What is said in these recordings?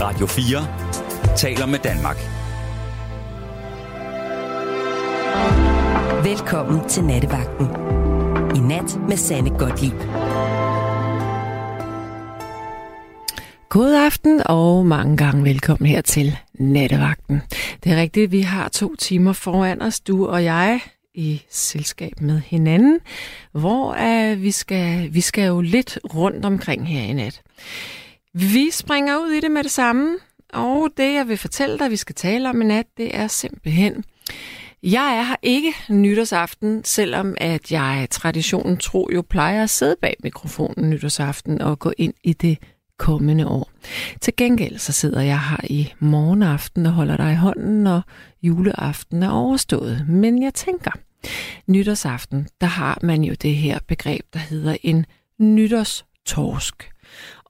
Radio 4 taler med Danmark. Velkommen til Nattevagten. I nat med Sanne Godtlip. God aften og mange gange velkommen her til Nattevagten. Det er rigtigt, vi har to timer foran os, du og jeg, i selskab med hinanden, hvor uh, vi, skal, vi skal jo lidt rundt omkring her i nat. Vi springer ud i det med det samme, og det jeg vil fortælle dig, vi skal tale om i nat, det er simpelthen... Jeg er her ikke nytårsaften, selvom at jeg traditionen tro jo plejer at sidde bag mikrofonen nytårsaften og gå ind i det kommende år. Til gengæld så sidder jeg her i morgenaften og holder dig i hånden, og juleaften er overstået. Men jeg tænker, nytårsaften, der har man jo det her begreb, der hedder en nytårstorsk.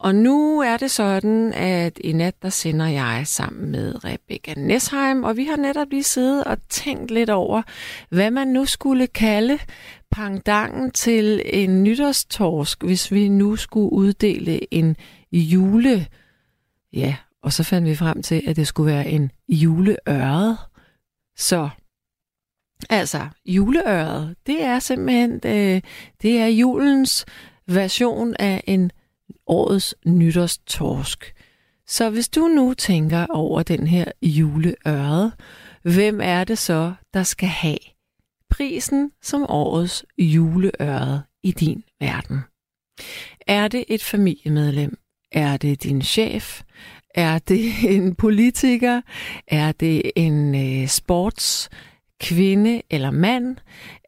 Og nu er det sådan, at i nat der sender jeg sammen med Rebecca Nesheim, og vi har netop lige siddet og tænkt lidt over, hvad man nu skulle kalde pangdangen til en nytårstorsk, hvis vi nu skulle uddele en jule... Ja, og så fandt vi frem til, at det skulle være en juleøret. Så altså, juleøret, det er simpelthen øh, det er julens version af en årets nytårstorsk. Så hvis du nu tænker over den her juleøre, hvem er det så, der skal have prisen som årets juleøre i din verden? Er det et familiemedlem? Er det din chef? Er det en politiker? Er det en øh, sports kvinde eller mand?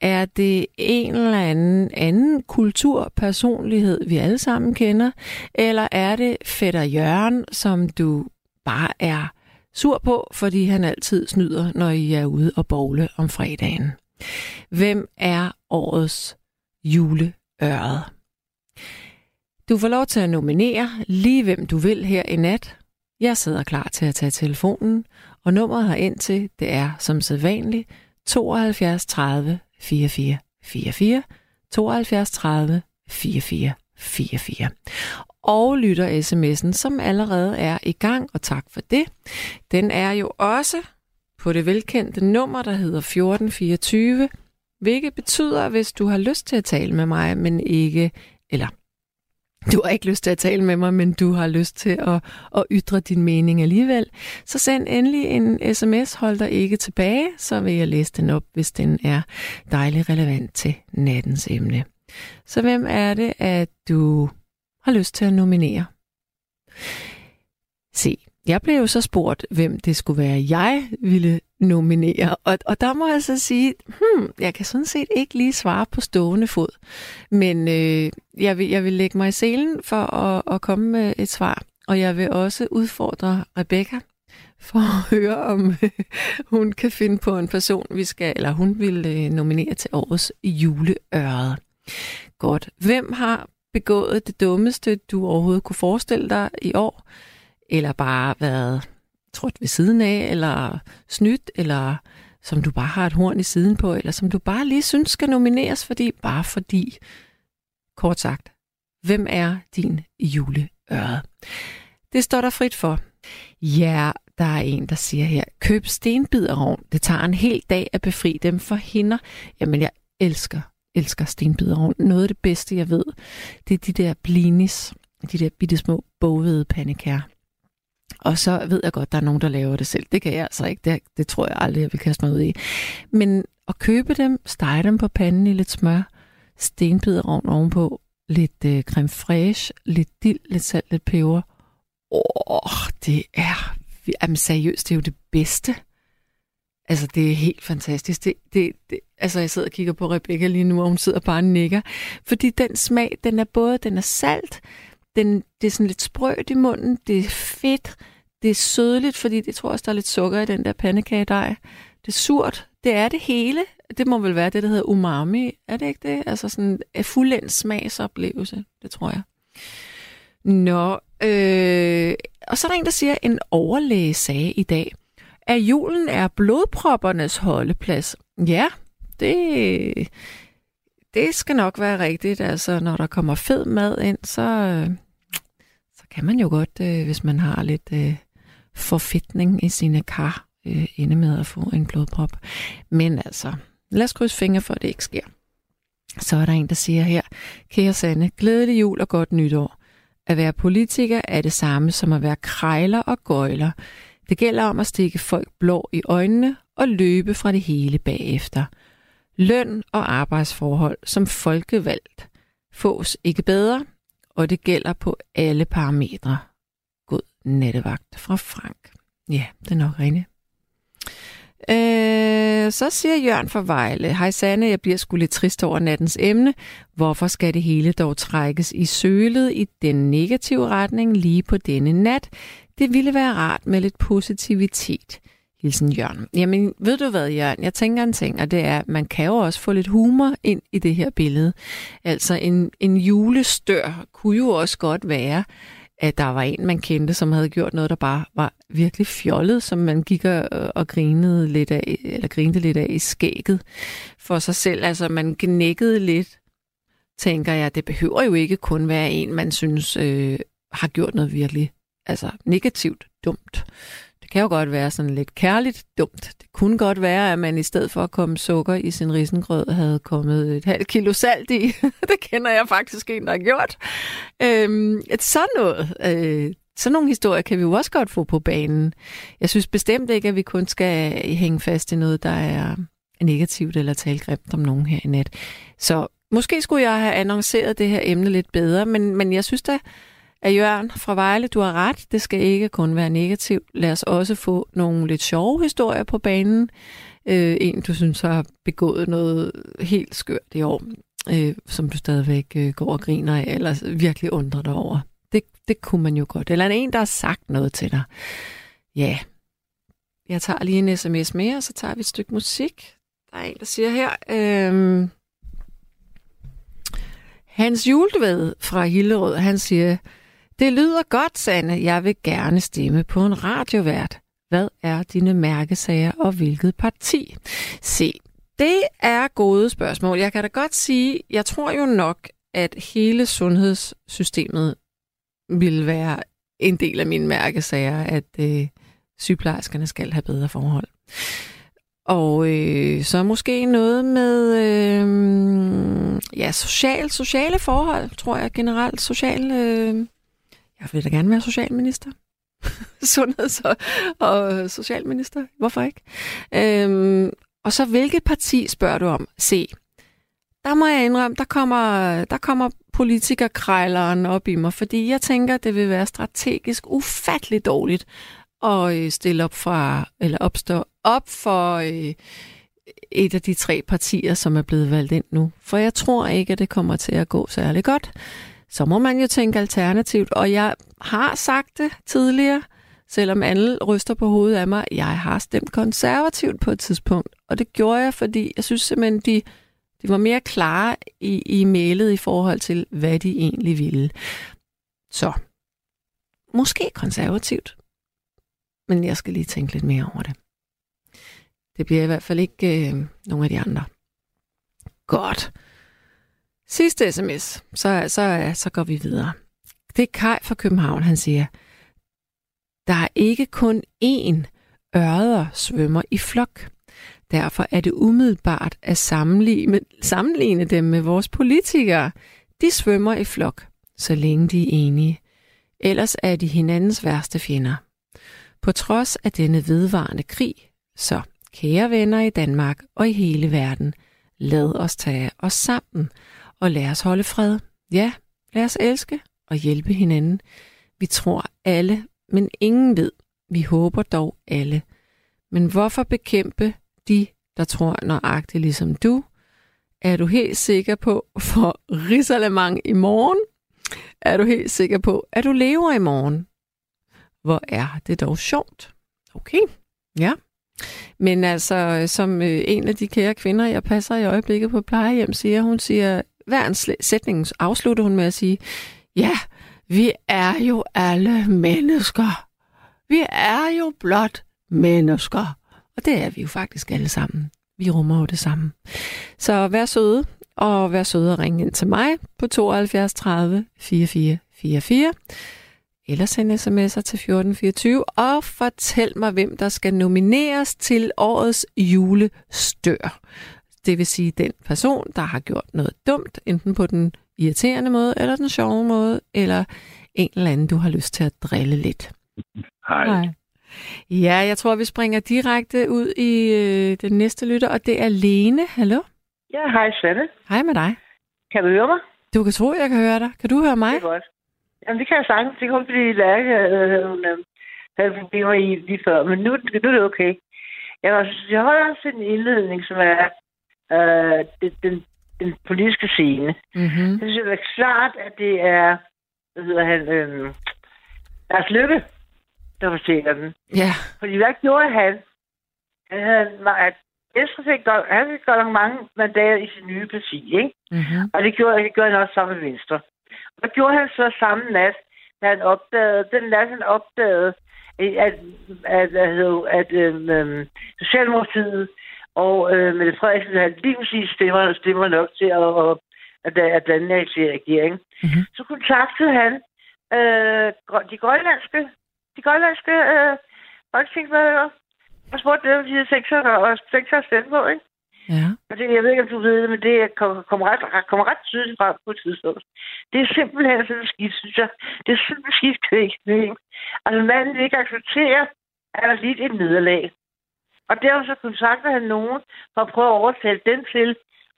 Er det en eller anden anden kulturpersonlighed, vi alle sammen kender? Eller er det fætter Jørgen, som du bare er sur på, fordi han altid snyder, når I er ude og bowle om fredagen? Hvem er årets juleøret? Du får lov til at nominere lige hvem du vil her i nat. Jeg sidder klar til at tage telefonen, og nummeret her ind til, det er som sædvanligt 72 30 44 44 72 30 44 44. Og lytter sms'en, som allerede er i gang, og tak for det. Den er jo også på det velkendte nummer, der hedder 1424, hvilket betyder, hvis du har lyst til at tale med mig, men ikke, eller du har ikke lyst til at tale med mig, men du har lyst til at, at ytre din mening alligevel, så send endelig en sms, hold dig ikke tilbage, så vil jeg læse den op, hvis den er dejligt relevant til nattens emne. Så hvem er det, at du har lyst til at nominere? Se, jeg blev jo så spurgt, hvem det skulle være, jeg ville nominere. Og, og der må jeg så sige, hmm, jeg kan sådan set ikke lige svare på stående fod. Men øh, jeg, vil, jeg vil lægge mig i selen for at, at komme med et svar. Og jeg vil også udfordre Rebecca for at høre, om øh, hun kan finde på en person, vi skal, eller hun vil øh, nominere til årets juleøret. Godt. Hvem har begået det dummeste, du overhovedet kunne forestille dig i år? eller bare været trådt ved siden af, eller snydt, eller som du bare har et horn i siden på, eller som du bare lige synes skal nomineres, fordi bare fordi, kort sagt, hvem er din juleøre? Det står der frit for. Ja, der er en, der siger her, køb stenbiderovn. Det tager en hel dag at befri dem for hinder. Jamen, jeg elsker, elsker stenbiderovn. Noget af det bedste, jeg ved, det er de der blinis, de der bitte små bovede pandekager. Og så ved jeg godt, der er nogen, der laver det selv. Det kan jeg altså ikke. Det, det tror jeg aldrig, jeg vil kaste mig ud i. Men at købe dem, stege dem på panden i lidt smør, stenbiderovn ovenpå, lidt øh, creme fraiche, lidt dild, lidt salt, lidt peber. Åh, det er... Jamen seriøst, det er jo det bedste. Altså, det er helt fantastisk. Det, det, det, altså, jeg sidder og kigger på Rebecca lige nu, og hun sidder bare og nikker. Fordi den smag, den er både, den er salt, den, det er sådan lidt sprødt i munden, det er fedt, det er sødligt, fordi det tror jeg også, der er lidt sukker i den der pandekagedej. Det er surt, det er det hele. Det må vel være det, der hedder umami, er det ikke det? Altså sådan en fuldendt smagsoplevelse, det tror jeg. Nå, øh, og så er der en, der siger, en overlæge sagde i dag, at julen er blodproppernes holdeplads. Ja, det, det skal nok være rigtigt. Altså, når der kommer fed mad ind, så, så kan man jo godt, øh, hvis man har lidt, øh, forfitning i sine kar øh, ende med at få en blodprop. Men altså, lad os krydse fingre for, at det ikke sker. Så er der en, der siger her, kære Sande, glædelig jul og godt nytår. At være politiker er det samme som at være krejler og gøjler. Det gælder om at stikke folk blå i øjnene og løbe fra det hele bagefter. Løn og arbejdsforhold som folkevalgt fås ikke bedre, og det gælder på alle parametre. God nattevagt fra Frank. Ja, det er nok rene. Øh, så siger Jørgen for Vejle, Hej Sanne, jeg bliver sgu lidt trist over nattens emne. Hvorfor skal det hele dog trækkes i sølet i den negative retning lige på denne nat? Det ville være rart med lidt positivitet. Hilsen Jørgen. Jamen, ved du hvad, Jørgen? Jeg tænker en ting, og det er, at man kan jo også få lidt humor ind i det her billede. Altså, en, en julestør kunne jo også godt være, at der var en, man kendte, som havde gjort noget, der bare var virkelig fjollet, som man gik og, og grinede lidt af, eller grinede lidt af i skægget for sig selv. Altså, man gnækkede lidt, tænker jeg. Det behøver jo ikke kun være en, man synes øh, har gjort noget virkelig altså negativt dumt. Det kan jo godt være sådan lidt kærligt dumt. Det kunne godt være, at man i stedet for at komme sukker i sin risengrød, havde kommet et halvt kilo salt i. det kender jeg faktisk en, der har gjort. Øhm, sådan noget. Øh, sådan nogle historier kan vi jo også godt få på banen. Jeg synes bestemt ikke, at vi kun skal hænge fast i noget, der er negativt eller tale grimt om nogen her i nat. Så måske skulle jeg have annonceret det her emne lidt bedre, men, men jeg synes da, af Jørgen fra Vejle, du har ret. Det skal ikke kun være negativt. Lad os også få nogle lidt sjove historier på banen. Øh, en, du synes har begået noget helt skørt i år, øh, som du stadigvæk øh, går og griner af, eller virkelig undrer dig over. Det, det kunne man jo godt. Eller en, der har sagt noget til dig. Ja, jeg tager lige en sms mere, og så tager vi et stykke musik. Der er en, der siger her... Øh, Hans Juldved fra Hillerød, han siger, det lyder godt, Sanne. Jeg vil gerne stemme på en radiovært. Hvad er dine mærkesager og hvilket parti? Se, det er gode spørgsmål. Jeg kan da godt sige, jeg tror jo nok, at hele sundhedssystemet vil være en del af mine mærkesager, at øh, sygeplejerskerne skal have bedre forhold. Og øh, så måske noget med øh, ja, social, sociale forhold, tror jeg generelt. Social, øh, jeg vil da gerne være socialminister. Sundheds- og, og socialminister. Hvorfor ikke? Øhm, og så hvilket parti spørger du om? Se, der må jeg indrømme, der kommer, der kommer politikerkrejleren op i mig, fordi jeg tænker, det vil være strategisk ufatteligt dårligt at øh, stille op fra, eller opstå op for øh, et af de tre partier, som er blevet valgt ind nu. For jeg tror ikke, at det kommer til at gå særlig godt så må man jo tænke alternativt. Og jeg har sagt det tidligere, selvom alle ryster på hovedet af mig, jeg har stemt konservativt på et tidspunkt. Og det gjorde jeg, fordi jeg synes simpelthen, de, de var mere klare i, i mailet i forhold til, hvad de egentlig ville. Så, måske konservativt. Men jeg skal lige tænke lidt mere over det. Det bliver i hvert fald ikke øh, nogen af de andre. Godt. Sidste sms, så, så, så går vi videre. Det er Kai fra København, han siger, der er ikke kun én ørder svømmer i flok. Derfor er det umiddelbart at sammenligne, sammenligne dem med vores politikere. De svømmer i flok, så længe de er enige. Ellers er de hinandens værste fjender. På trods af denne vedvarende krig, så kære venner i Danmark og i hele verden, lad os tage os sammen og lad os holde fred. Ja, lad os elske og hjælpe hinanden. Vi tror alle, men ingen ved. Vi håber dog alle. Men hvorfor bekæmpe de, der tror nøjagtigt ligesom du? Er du helt sikker på for risalemang i morgen? Er du helt sikker på, at du lever i morgen? Hvor er det dog sjovt. Okay, ja. Men altså, som øh, en af de kære kvinder, jeg passer i øjeblikket på plejehjem, siger, hun siger, hver en sætning afslutter hun med at sige, ja, vi er jo alle mennesker. Vi er jo blot mennesker. Og det er vi jo faktisk alle sammen. Vi rummer jo det samme. Så vær søde, og vær søde og ringe ind til mig på 72 30 44 44. eller send sms'er til 1424 og fortæl mig, hvem der skal nomineres til årets julestør. Det vil sige den person, der har gjort noget dumt, enten på den irriterende måde, eller den sjove måde, eller en eller anden, du har lyst til at drille lidt. Hej. Hej. Ja, jeg tror, vi springer direkte ud i øh, den næste lytter, og det er Lene. Hallo? Ja, hej Sanne. Hej med dig. Kan du høre mig? Du kan tro, jeg kan høre dig. Kan du høre mig? Det er godt. Jamen, det kan jeg sagtens. Det kun fordi Lærke øh, hun, øh, havde problemer i lige før, men nu, nu er det okay. Jeg, var, jeg holder også en indledning, som er øh, den, den, den politiske scene. Mm-hmm. Jeg synes, det er klart, at det er, hvad hedder han, øh, Lars Lykke, der fortæller den. Ja. Fordi hvad gjorde han? Han havde, at Venstre fik godt, han fik godt nok mange mandater i sin nye parti, ikke? Mm-hmm. Og det gjorde, det gjorde han også sammen med Venstre. Og hvad gjorde han så samme nat, da han opdagede, den nat han opdagede, at, at, at, at, at øh, Socialdemokratiet og øh, Mette Frederiksen havde lige præcis stemmer, stemmer nok til at, at, at, at danne til regering. Mm-hmm. Så kontaktede han øh, de grønlandske, de grønlandske øh, folketingsmedlemmer og spurgte dem, de havde tænkt sig at, sig at stemme på, ikke? Ja. Og det, jeg ved ikke, om du ved det, men det kommer kom ret, kom ret tydeligt frem på et tidspunkt. Det er simpelthen sådan skidt, synes jeg. Det er simpelthen skidt kvæg. Altså, manden vil ikke acceptere, at har lidt et nederlag. Og derfor så kontakter han nogen for at prøve at overtale den til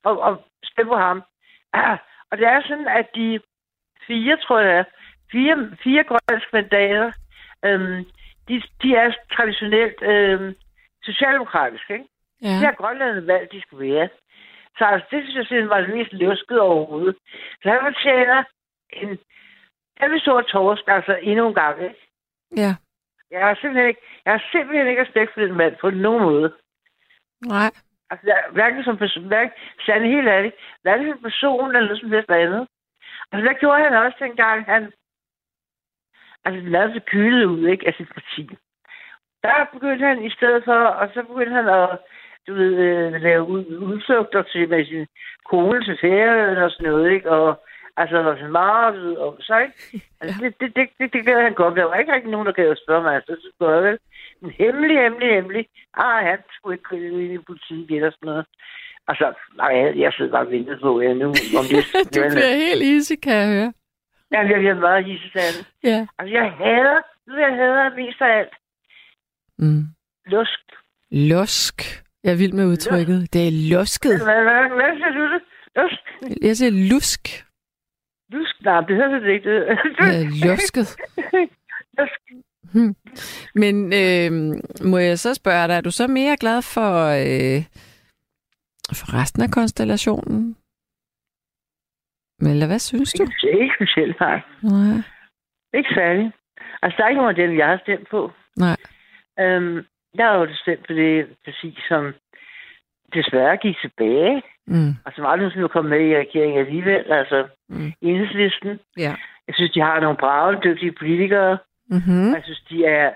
at, at stemme på ham. Ah, og det er sådan, at de fire, tror jeg, fire, fire grønlandske mandater, øhm, de, de er traditionelt øhm, socialdemokratiske, ikke? Ja. Det har Grønland valgt, de skulle være. Så altså, det synes jeg simpelthen var det mest løsket overhovedet. Så han fortjener en kæmpe stor torsk, altså endnu en gang, ikke? Ja. Jeg har simpelthen ikke, jeg har simpelthen ikke respekt for den mand på nogen måde. Nej. Altså, hverken som person, hverken, Sande helt ærligt, hverken som person eller noget som helst andet. Altså, der gjorde han også dengang, han altså, lavede sig kylet ud, ikke, af sit parti. Der begyndte han i stedet for, og så begyndte han at, du ved, øh, lave ud, udflugter til med sin kone til ferien og sådan noget, ikke? Og altså, der var sådan meget, og så ikke? Altså, det, det, det, det, det gad han godt. Der var ikke rigtig nogen, der gad at spørge mig, altså, så skulle jeg vel. Men hemmelig, hemmelig, hemmelig. Ah, han skulle ikke køre ind i politik eller sådan noget. Altså, nej, jeg, jeg sidder bare og venter på, ja, nu, om det... du bliver helt easy, kan jeg høre. Ja, jeg bliver meget hissesand. Ja. Altså, jeg hader, nu jeg hader mest af alt, Mm. lusk. Lusk. Jeg er vild med udtrykket. Det er lusket. Hvad, hvad, hvad siger du det? Lusk? Jeg siger lusk. Lusk? Nej, det hedder det ikke. Det. Lusket. lusk. Hmm. Men øh, må jeg så spørge dig, er du så mere glad for, øh, for resten af konstellationen? Eller hvad synes du? Ikke, ikke specielt, nej. Nej. Ikke særlig. Altså, der er ikke nogen af dem, jeg har stemt på. Nej. Øhm, jeg har jo stemt på det parti, som desværre gik tilbage, Mm. og som aldrig nogensinde kom med i regeringen alligevel, altså Mm. enhedslisten. Ja. Jeg synes, de har nogle brave, dygtige politikere. Mm-hmm. Jeg synes, de er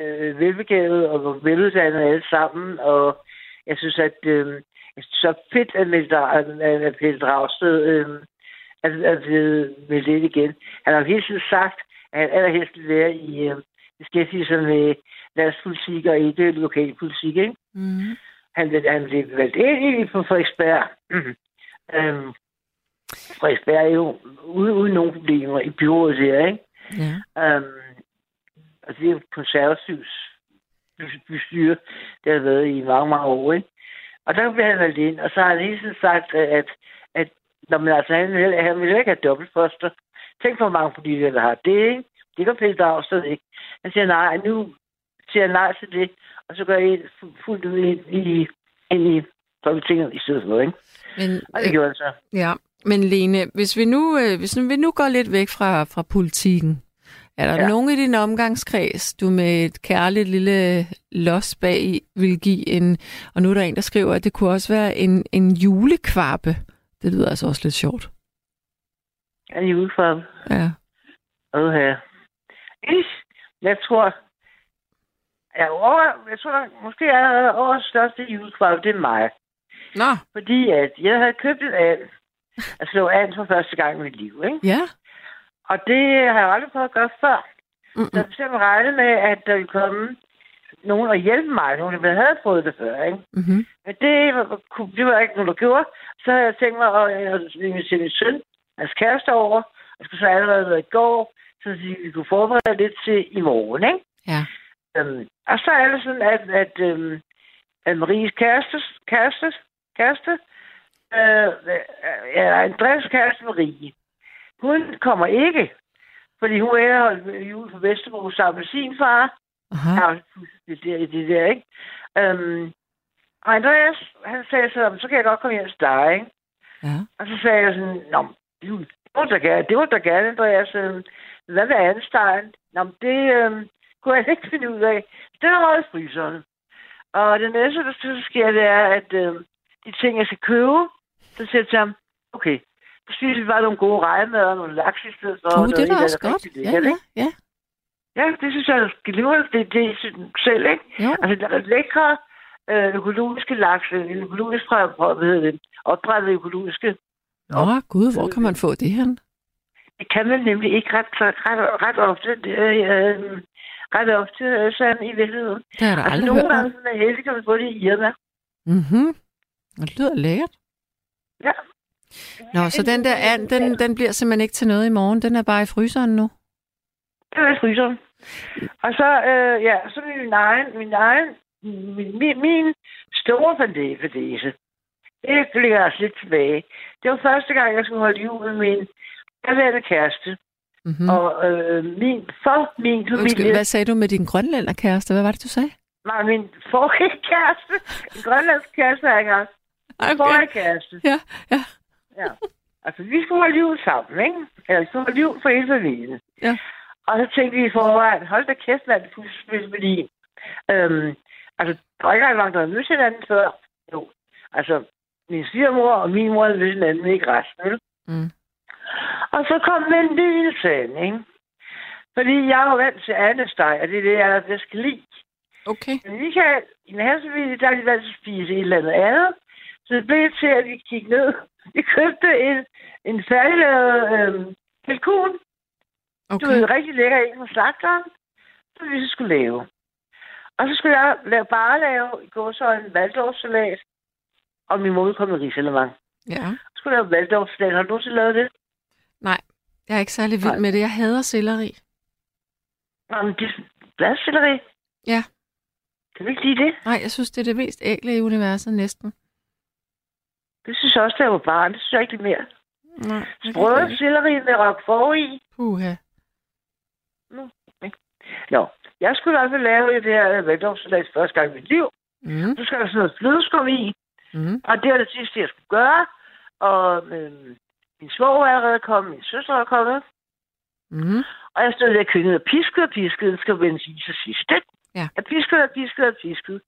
øh, velbegavede og veluddannede alle sammen, og jeg synes, at øh, jeg synes, så fedt, at Pelle Dragsted øh, er, blevet med lidt igen. Han har hele tiden sagt, at han allerhelst vil være i øh, beskæftigelse med landspolitik og ikke lokalpolitik, ikke? Mm. Han han blev valgt ind i på Frederiksberg. øhm, Frederiksberg er jo uden, uden nogen problemer i byrådet der, ikke? Ja. Um, og det er jo konservativs bystyre, det har været i mange, mange år, ikke? Og der blev han valgt ind, og så har han hele tiden sagt, at, at når man altså, han vil, han vil ikke have dobbeltposter. Tænk hvor mange politikere, der har det, ikke? Det kan Pelle Dragsted ikke. Han siger nej, nu siger nej til det, og så går jeg fuldt ud ind i, ind i Folketinget i stedet for, ikke? Men, Og det gjorde han så. Ja, men Lene, hvis vi nu, øh, hvis vi nu går lidt væk fra, fra politikken, er der ja. Nogen i din omgangskreds, du med et kærligt lille los bag i vil give en, og nu er der en, der skriver, at det kunne også være en, en julekvarpe. Det lyder altså også lidt sjovt. Han er julefarve. Ja. Ish, jeg tror, jeg, over, jeg tror, måske er årets største julekvarv, det er mig. Nå. Fordi at jeg havde købt en and, at slå an for første gang i mit liv, ikke? Ja. Og det har jeg aldrig prøvet at gøre før. Så jeg simpelthen regnede med, at der ville komme nogen og hjælpe mig, nogen, der havde prøvet det før, ikke? Mm-hmm. Men det var, det var ikke nogen, der gjorde. Så havde jeg tænkt mig at invitere min søn, hans kæreste over. Jeg skulle så allerede være i går, så vi kunne forberede lidt til i morgen, ikke? Ja. Øhm, og så er det sådan, at, at, øhm, Maries kæreste, kæreste, kæreste øh, ja, Andreas kæreste Marie, hun kommer ikke, fordi hun er holdt jul på Vesterbro sammen med sin far. Aha. Ja, det der, det der, ikke? Øhm, og Andreas, han sagde så, så kan jeg godt komme hjem til dig, ikke? Ja. Og så sagde jeg sådan, Nå, det var det da gerne, det var da gerne, Andreas. Øhm, Hvad med Anstein? Nå, det øhm, kunne jeg ikke finde ud af. Det var røget fryseren. Og det næste, der så sker, det er, at øhm, de ting, jeg skal købe, så siger jeg til ham, okay, så spiser vi bare nogle gode rejemad og nogle laks i stedet for. Uh, det er også godt. rigtig Ja, ja, ja. Ja, det synes jeg er glimrende. Det, det synes selv, ikke? Jo. Altså, der er lækre øh, økologiske laks, øh, økologisk fra, hvad hedder det, opdrættet økologiske. Nå, gud, hvor kan man få det hen? Det kan man nemlig ikke ret, ret, ret ofte. Øh, øh, ret ofte, øh, sådan i virkeligheden. Det har jeg da Altså, aldrig nogle hørt gange er heldig, kan man få det i Irma. Mhm. Det lyder lækkert. Ja. Nå, så den der and, den, den bliver simpelthen ikke til noget i morgen. Den er bare i fryseren nu. Det er i fryseren. Og så, øh, ja, så min egen, min egen, min, min, min store fandese, det ligger altså lidt tilbage. Det var første gang, jeg skulle holde jul med min daværende kæreste. Mm-hmm. Og øh, min, for min Undskyld, familie, hvad sagde du med din grønlænderkæreste? Hvad var det, du sagde? var min forrige kæreste, grønlandsk kæreste, jeg ikke haft. Min forrige kæreste. Ja, ja. Ja. Altså, vi skulle holde jul sammen, ikke? Eller vi skulle holde jul for hele familien. Ja. Og så tænkte vi i forvejen, hold da kæft, mand, det er fordi... Øhm, altså, der var ikke engang der havde mødt hinanden før. Jo. Altså, min svigermor og min mor havde mødt hinanden, ikke resten, vel? Mm. Og så kom en lille sand, ikke? Fordi jeg er jo vant til andesteg, og det er det, jeg allerbedst kan lide. Okay. Men vi kan, i min familie, der er de vant til at spise et eller andet andet. Så det blev til, at vi kiggede ned. Vi købte en, en færdiglavet øhm, kalkun. Okay. Du Okay. ved, rigtig lækker en fra slagteren, som vi så skulle lave. Og så skulle jeg lave, bare lave i går så en valdorfsalat, og min mor kom med risalemang. Ja. Så skulle jeg lave valdorfsalat. Har du nogensinde lavet det? Nej, jeg er ikke særlig vild Nej. med det. Jeg hader selleri. Nå, men det er bladselleri. Ja. Kan du ikke lide det? Nej, jeg synes, det er det mest ægle i universet næsten. Det synes jeg også, da jeg var barn. Det synes jeg ikke mere. Nej, Sprøde selleri med roquefort i. Puha. Nå, jeg skulle i hvert fald lave det her valdorfsalat første gang i mit liv. Mm. Så skal der sådan noget flødeskum i. Mm. Og det var det sidste, jeg skulle gøre. Og øhm, min svoger er allerede kommet, min søster er kommet. Mm. Og jeg stod der i køkkenet og piskede og piskede. Skal vendes i til sidst. Ja. Jeg piskede og piskede og piskede.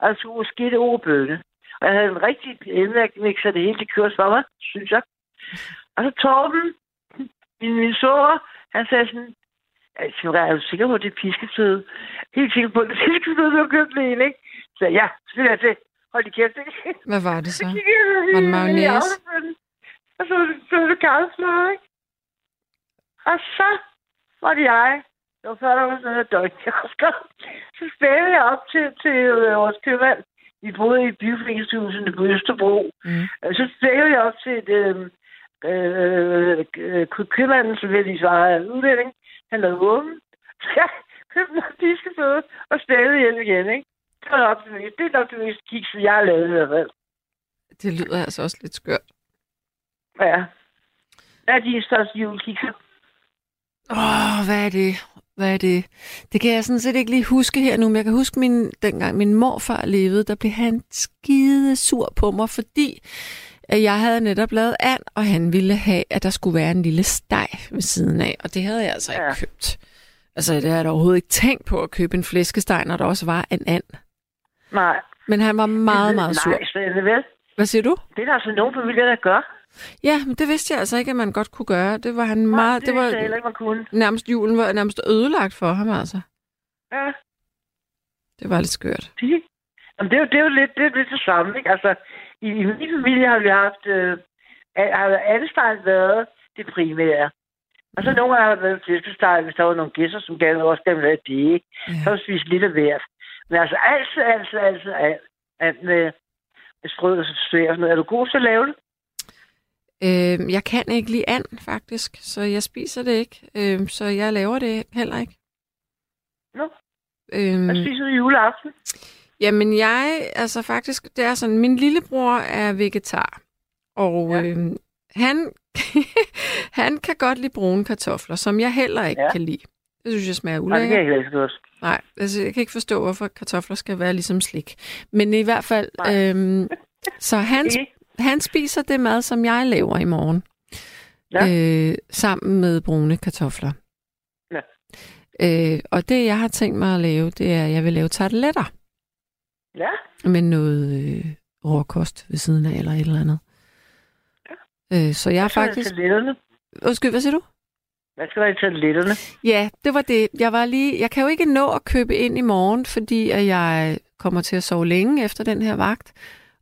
Og jeg måske det over bønne. Og jeg havde en rigtig elmærkmixer, det hele det kørte for mig, synes jeg. Og så Torben, min, min svoger, han sagde sådan, Altså, er du sikker på, at det er piskeføde? Helt sikker på, at det er piskeføde, du har købt det ikke? Så ja, så er det. Hold det kæft, ikke? Hvad var det så? jeg Var det i- i mayonnaise? Og så, var det karlsmad, ikke? Og så var det jeg. Det var før, der var sådan noget døgn. Så spændte jeg op til, til øh, vores købmand. Vi boede i byforeningshuset på Østerbro. Mm. Så spændte jeg op til et, øh, øh, øh, købmanden, som jeg lige var udlænding. Han lavede åben. Så jeg købte noget piskeføde og spændte hjem igen, ikke? Det var nok det mest, det er nok det mest kiks, jeg har lavet i hvert fald. Det lyder altså også lidt skørt. Ja. Hvad er de største julekikser? Åh, oh, hvad er det? Hvad er det? Det kan jeg sådan set ikke lige huske her nu, men jeg kan huske, min, dengang min morfar levede, der blev han skide sur på mig, fordi at jeg havde netop lavet and, og han ville have, at der skulle være en lille steg ved siden af, og det havde jeg altså ikke Ja. købt. Altså, det havde jeg da overhovedet ikke tænkt på at købe en flæskesteg, når der også var en and. Nej. Men han var meget, meget sur. Nej, vel. Hvad siger du? Det er der altså nogle familier, der gør. Ja, men det vidste jeg altså ikke, at man godt kunne gøre. Det var han meget... det, Det vidste jeg var ikke, man kunne. nærmest julen var nærmest ødelagt for ham, altså. Ja. Det var lidt skørt. Det, Jamen, det, er jo, det er jo lidt det, er lidt det samme, ikke? Altså, i, i min familie har vi haft... Øh, har Anstein været det primære. Og så nogle gange har der været flæskesteg, hvis der var nogle gæster, som gerne også gerne ville have det, ikke? Ja. Så har vi spist lidt af hvert. Men altså altid, altid, altid, alt, alt med, med sprød og svær og sådan noget. Er du god til at lave det? Øh, jeg kan ikke lide and, faktisk, så jeg spiser det ikke. Øh, så jeg laver det heller ikke. Nå. Øh, Hvad spiser du juleaften? Jamen jeg, altså faktisk, det er sådan, min lillebror er vegetar, og Ja. ja. øh, han, han kan godt lide brune kartofler, som jeg heller ikke Ja. kan lide. Det synes jeg smager Nej, det kan jeg ulækkert. ikke så godt. Nej, altså jeg kan ikke forstå, hvorfor kartofler skal være ligesom slik. Men i hvert fald, Nej. øhm, så han, Ikke? Han spiser det mad, som jeg laver i morgen. Ja. Øh, sammen med brune kartofler. Ja. Øh, og det, jeg har tænkt mig at lave, det er, at jeg vil lave tarteletter. Ja. med noget øh, råkost ved siden af, eller et eller andet. Øh, så jeg er faktisk... tarteletterne? Undskyld, hvad siger du? Hvad skal der i tarteletterne? Ja, det var det. Jeg var lige... Jeg kan jo ikke nå at købe ind i morgen, fordi at jeg kommer til at sove længe efter den her vagt.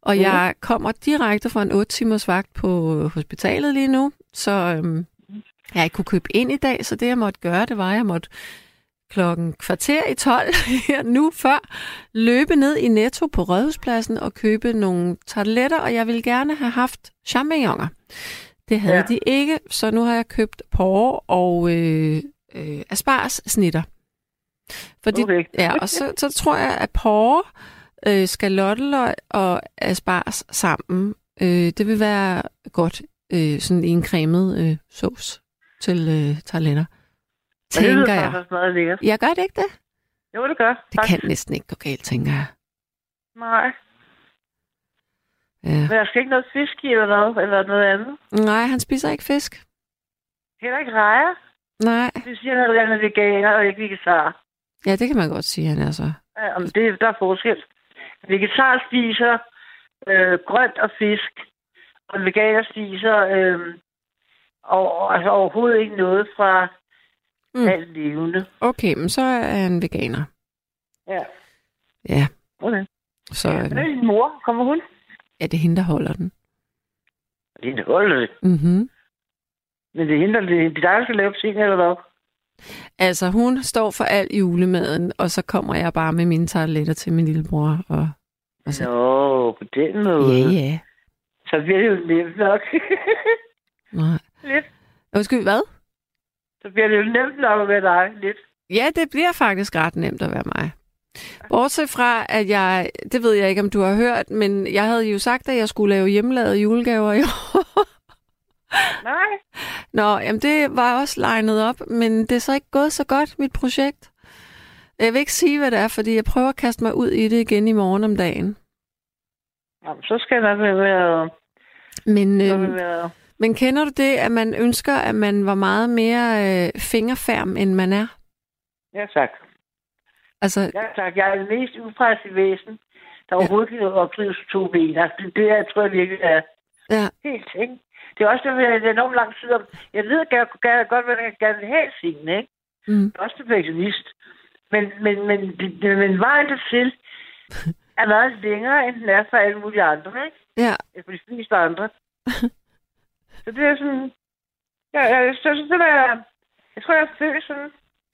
Og Mhm. jeg kommer direkte fra en 8 timers vagt på hospitalet lige nu, så øhm, jeg ikke kunne købe ind i dag, så det jeg måtte gøre, det var, at jeg måtte klokken kvarter i 12 her nu før løbe ned i Netto på Rådhuspladsen og købe nogle tarteletter, og jeg ville gerne have haft champignoner. Det havde ja. de ikke, så nu har jeg købt porre og øh, øh, asparges snitter. Fordi, Okay. Ja, og så, så tror jeg, at porre, øh, skalotteløg og asparges sammen, øh, det vil være godt øh, sådan i en cremet øh, sauce til øh, tarteletter. Og det lyder Tænker jeg. faktisk meget lækkert. Jeg gør det ikke det? Jo, det gør. Det kan næsten ikke gå galt, tænker jeg. Nej. Ja. Men der skal ikke noget fisk i eller noget, eller noget andet. Nej, han spiser ikke fisk. Heller ikke rejer. Nej. Det siger, at han er veganer og ikke vegetar. Ja, det kan man godt sige, han er så. Ja, men det, der er forskel. Vegetar spiser øh, grønt og fisk, og veganer spiser øh, og, altså overhovedet ikke noget fra Mm. alt levende. Okay, men så er han veganer. Ja. Ja, Okay. så Hvad øh, er din mor? Kommer hun? ja, det er hende, der holder den. Det er holdet. Mm-hmm. Men det er hende, der, det er dig, der skal lave ting, eller hvad? Altså, hun står for al julemaden, og så kommer jeg bare med mine tarteletter til min lillebror. Og, og så, Nå, på den måde. ja, ja. Så bliver det jo nemt nok. Nej. Lidt. Undskyld, hvad? Så bliver det jo nemt nok at være dig. Lidt. Ja, det bliver faktisk ret nemt at være mig. Bortset fra, at jeg, det ved jeg ikke, om du har hørt, men jeg havde jo sagt, at jeg skulle lave hjemmelavede julegaver i år. Nej. Nå, jamen det var også legnet op, men det er så ikke gået så godt, mit projekt. Jeg vil ikke sige, hvad det er, fordi jeg prøver at kaste mig ud i det igen i morgen om dagen. Jamen, så skal jeg nok være. Men, øh, være- men kender du det, at man ønsker, at man var meget mere øh, fingerfærm, end man er? Ja, tak. Altså, Ja, tak. Jeg er det mest upressede væsen, der overhovedet kan opdrives to ben. Altså, det, det er, tror jeg virkelig er ja, helt ting. Det er også det, det er enormt lang tid om. Jeg ved gerne, gerne godt, hvad jeg gerne vil have tingene, ikke? mm, Jeg er også perfektionist. Men, men, men, men, men vejen dertil er meget længere, end den er for alle mulige andre, ikke? ja, For de fleste andre. Så det er sådan... Ja, jeg, jeg, jeg, jeg, jeg, jeg tror, jeg er født sådan.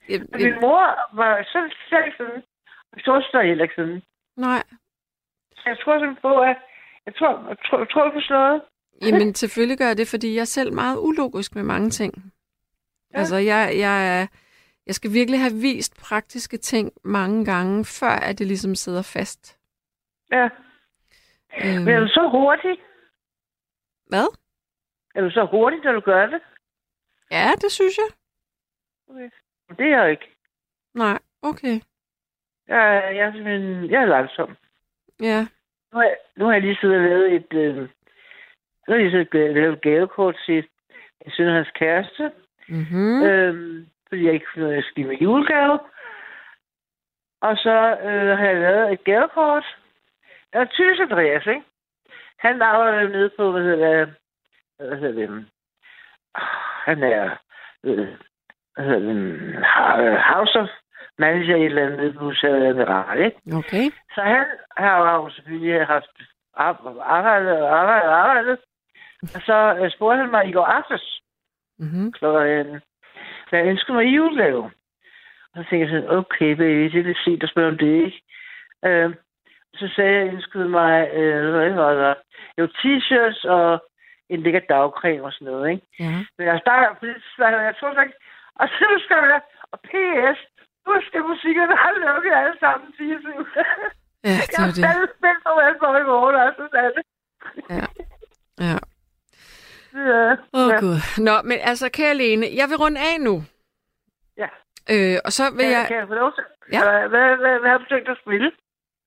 jeg, Og min mor var selv, selv sådan. Og storsøster er heller ikke sådan. nej. Så jeg tror sådan på, at... Jeg tror, jeg tror, jeg tror på sådan noget. Jamen, selvfølgelig gør jeg det, fordi jeg er selv meget ulogisk med mange ting. Ja. Altså, jeg, jeg, er- jeg skal virkelig have vist praktiske ting mange gange, før at det ligesom sidder fast. Ja. Øhm, Men er du så hurtig? hvad? Er du så hurtig, når du gør det? Ja, det synes jeg. Det er jeg ikke. Nej, okay. Jeg, jeg simpelthen... Jeg er langsom. Ja. Nu har, jeg, nu har jeg lige siddet og lavet et... Øh, nu har siddet og lavet et gavekort til min søn og hans kæreste. Mm-hmm. Mm. Øhm, fordi jeg ikke kunne at give mig julegave. Og så øh, har jeg lavet et gavekort. Der er tysk Andreas, ikke? Han arbejder nede på, hvad hedder det, hvad hedder det, han er, øh, hvad hedder det, House of Manager i et eller andet museet Admiral, ikke? Okay. Så han har jo selvfølgelig haft ar- arbejdet og arbejdet og arbejdet. Og så øh, spurgte han mig i går aftes, Mm-hmm. klokken Så jeg ønskede mig julegave. Og så tænkte jeg sådan, okay, baby, det er lidt sent at spørge om det, ikke? Øh, så sagde jeg, at jeg ønskede mig, øh, hvad var der? Jo, t-shirts og en lækker dagcreme og sådan noget, ikke? Ja. Men jeg starter på det, så jeg tror ikke, og så skal jeg, og PS, nu skal musikkerne have lukket alle sammen, siger jeg. Ja, Jeg det er det. fandme spændt på, hvad jeg får i morgen, altså. Ja. Ja. Ja. Åh, oh, ja. Gud. Nå, men altså, kære Lene, jeg vil runde af nu. Ja. Øh, og så vil Kan, jeg... kan jeg få lov til? Ja. Hvad, hvad, hvad, hvad har du tænkt at spille?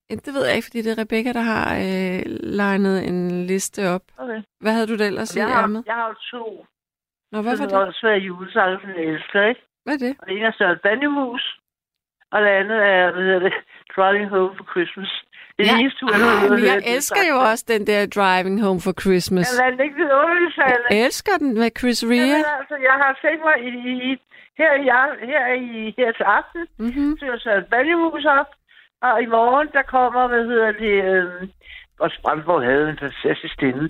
Ja, Det ved jeg ikke, fordi det er Rebecca, der har øh, legnet en liste op. Okay. Hvad havde du da ellers i Jeg har, ærmet? jeg har to. Nå, hvad var Det var det? svære julesange, som jeg elsker, ikke? Hvad er det? Og det ene er Søren Banjemus, og det andet er, hvad hedder det, Driving Home for Christmas. Ja. Ej, hørt. men jeg elsker jo også den der Driving Home for Christmas. Jeg lader ikke vidunderligt. Jeg elsker den med Chris Rea. Jamen, altså, jeg har tænkt mig i, i, her, i, her, i, her til aften, Mm-hmm. så jeg Søren Banjemus op, og i morgen, der kommer, hvad hedder det, øh, og Brandborg havde en fantastisk stemme.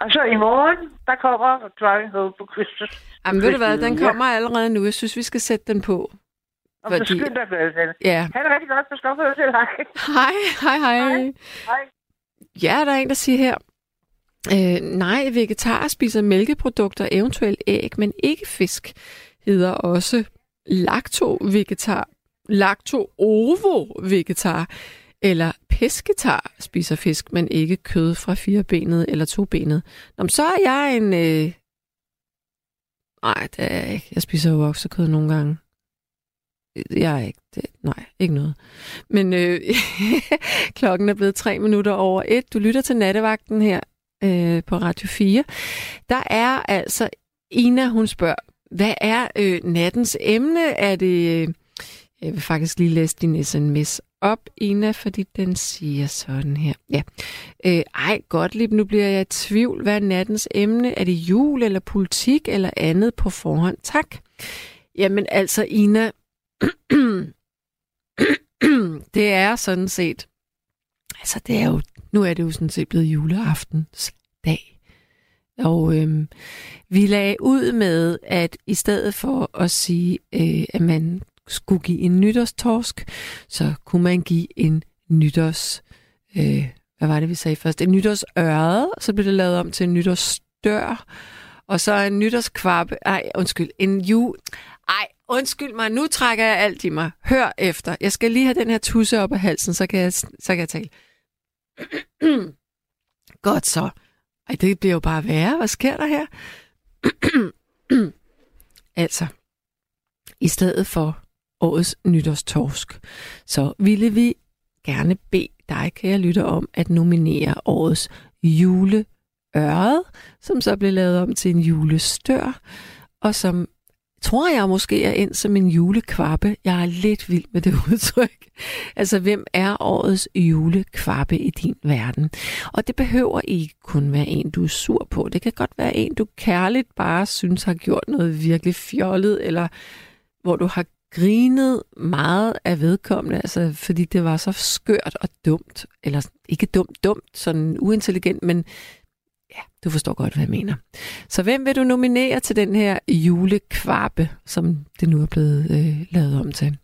Og så i morgen, der kommer Driving Home for Christmas. Jamen, ved du hvad, den Ja. kommer allerede nu. Jeg synes, vi skal sætte den på. Og Fordi- skynd dig, Sanne. Ja. Han er rigtig godt på skoffer til dig. Hej, hej, hej. Hej. Hej. Ja, der er en, der siger her, øh, nej, vegetarer spiser mælkeprodukter, eventuelt æg, men ikke fisk, hedder også lacto-vegetar, lacto-ovo-vegetar, eller pesketar spiser fisk, men ikke kød fra firebenet eller tobenet. Nå, så er jeg en... Øh... Nej, det er jeg ikke. Jeg spiser jo oksekød nogle gange. Jeg er ikke... Det, nej, ikke noget. Men øh, klokken er blevet tre minutter over et. Du lytter til nattevagten her øh, på Radio 4. Der er altså... Ina, hun spørger, hvad er øh, nattens emne? Er det... Øh, jeg vil faktisk lige læse din sms op, Ina, fordi den siger sådan her. Ja. Øh, ej, godt lige nu bliver jeg i tvivl. Hvad er nattens emne? Er det jul eller politik eller andet på forhånd? Tak. Jamen altså, Ina, det er sådan set, altså det er jo, nu er det jo sådan set blevet juleaftens dag. Og øhm, vi lagde ud med, at i stedet for at sige, øh, at man skulle give en nytårstorsk, så kunne man give en nytårs... Øh, hvad var det, vi sagde først? En nytårsørred, så blev det lavet om til en nytårsdør, og så en nytårskvappe... Ej, undskyld, en ju... Ej, undskyld mig, nu trækker jeg alt i mig. Hør efter. Jeg skal lige have den her tusse op af halsen, så kan jeg, så kan jeg tale. Godt så. Ej, det bliver jo bare værre. Hvad sker der her? altså, i stedet for årets nytårstorsk, så ville vi gerne bede dig, kære lytter, om at nominere årets juleøret, som så blev lavet om til en julestør, og som tror jeg måske er ind som en julekvappe. Jeg er lidt vild med det udtryk. Altså, hvem er årets julekvappe i din verden? Og det behøver ikke kun være en, du er sur på. Det kan godt være en, du kærligt bare synes har gjort noget virkelig fjollet, eller hvor du har grinet meget af vedkommende, altså fordi det var så skørt og dumt. Eller ikke dumt, dumt, sådan uintelligent, men ja, du forstår godt, hvad jeg mener. Så hvem vil du nominere til den her julekvappe, som det nu er blevet øh, lavet om til?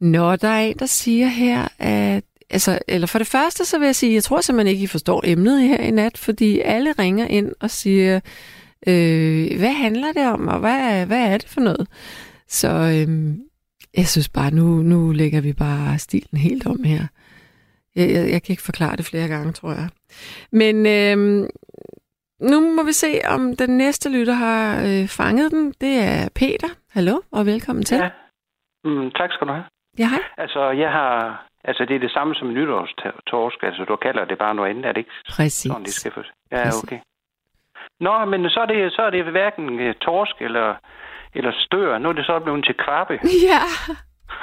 Nå, der er en, der siger her, at altså, eller for det første, så vil jeg sige, jeg tror simpelthen ikke, I forstår emnet her i nat, fordi alle ringer ind og siger, øh, hvad handler det om, og hvad, hvad er det for noget? Så øh, jeg synes bare, nu, nu lægger vi bare stilen helt om her. Jeg, jeg, jeg kan ikke forklare det flere gange, tror jeg. Men øh, nu må vi se, om den næste lytter har øh, fanget den. Det er Peter. Hallo, og velkommen til. Ja. Mm, tak skal du have. ja hej. Altså, jeg har... Altså, det er det samme som nytårstorsk. Altså, du kalder det bare noget andet, er det ikke Præcis. sådan, det skal for... Ja, Præcis. okay. Nå, men så er det, så er det hverken øh, torsk eller, eller stør. Nu er det så blevet til krabbe. Ja,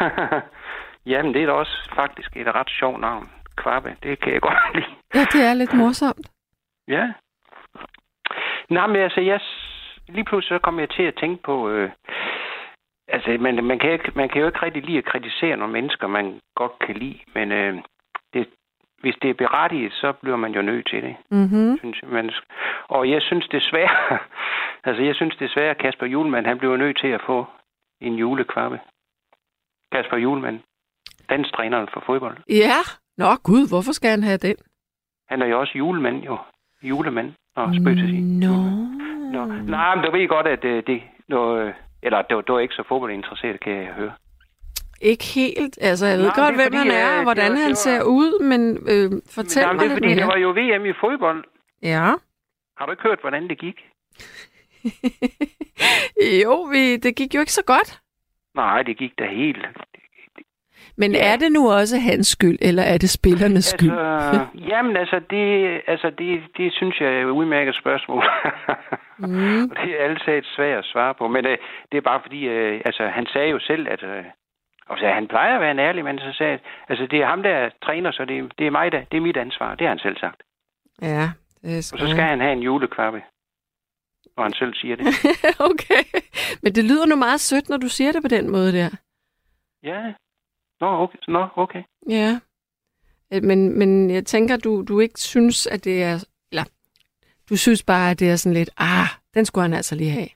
Jamen, det er da også faktisk et ret sjovt navn. Krabbe, det kan jeg godt lide. Ja, det er lidt morsomt. Ja. Nej, men altså, jeg, lige pludselig så kom jeg til at tænke på, øh, altså, man, man, kan ikke, man kan jo ikke rigtig lide at kritisere nogle mennesker, man godt kan lide, men øh, det, hvis det er berettiget, så bliver man jo nødt til det, Mm-hmm. synes jeg. Men, og jeg synes desværre, altså jeg synes desværre, at Kasper Julemand, han bliver nødt til at få en julekvappe. Kasper Julemand, danstræneren for fodbold. Ja. Nå, gud, hvorfor skal han have den? Han er jo også julemand, jo. Julemand. Skal jeg til at sige. Nå. Nå. Nej, men du ved godt, at øh, det... Nå, eller du, du er ikke så fodboldinteresseret, kan jeg høre. Ikke helt. Altså, jeg ved Nej, godt, det hvem fordi, han er, øh, og hvordan det var- han det ser var- ud, men øh, fortæl men mig det er lidt fordi, der var mere. jo VM i fodbold. Ja. Har du ikke hørt, hvordan det gik? jo, vi, det gik jo ikke så godt. Nej, det gik da helt. Men Ja. er det nu også hans skyld, eller er det spillernes skyld? Altså, jamen, altså, det, altså det, det synes jeg er et udmærket spørgsmål. Mm. Og det er altid svært at svare på. Men øh, det er bare fordi, øh, altså, han sagde jo selv, at øh, altså, han plejer at være en ærlig mand, så sagde, at, altså, det er ham, der er træner, så det, det er mig, der, det er mit ansvar. Det har han selv sagt. Ja, det er Og så skal han have en julekvappe, når han selv siger det. okay. Men det lyder nu meget sødt, når du siger det på den måde der. Ja. Nå, okay. Nå, okay. Ja. Øh, Men, men jeg tænker, du, du ikke synes, at det er... Eller, du synes bare, at det er sådan lidt, ah, den skulle han altså lige have.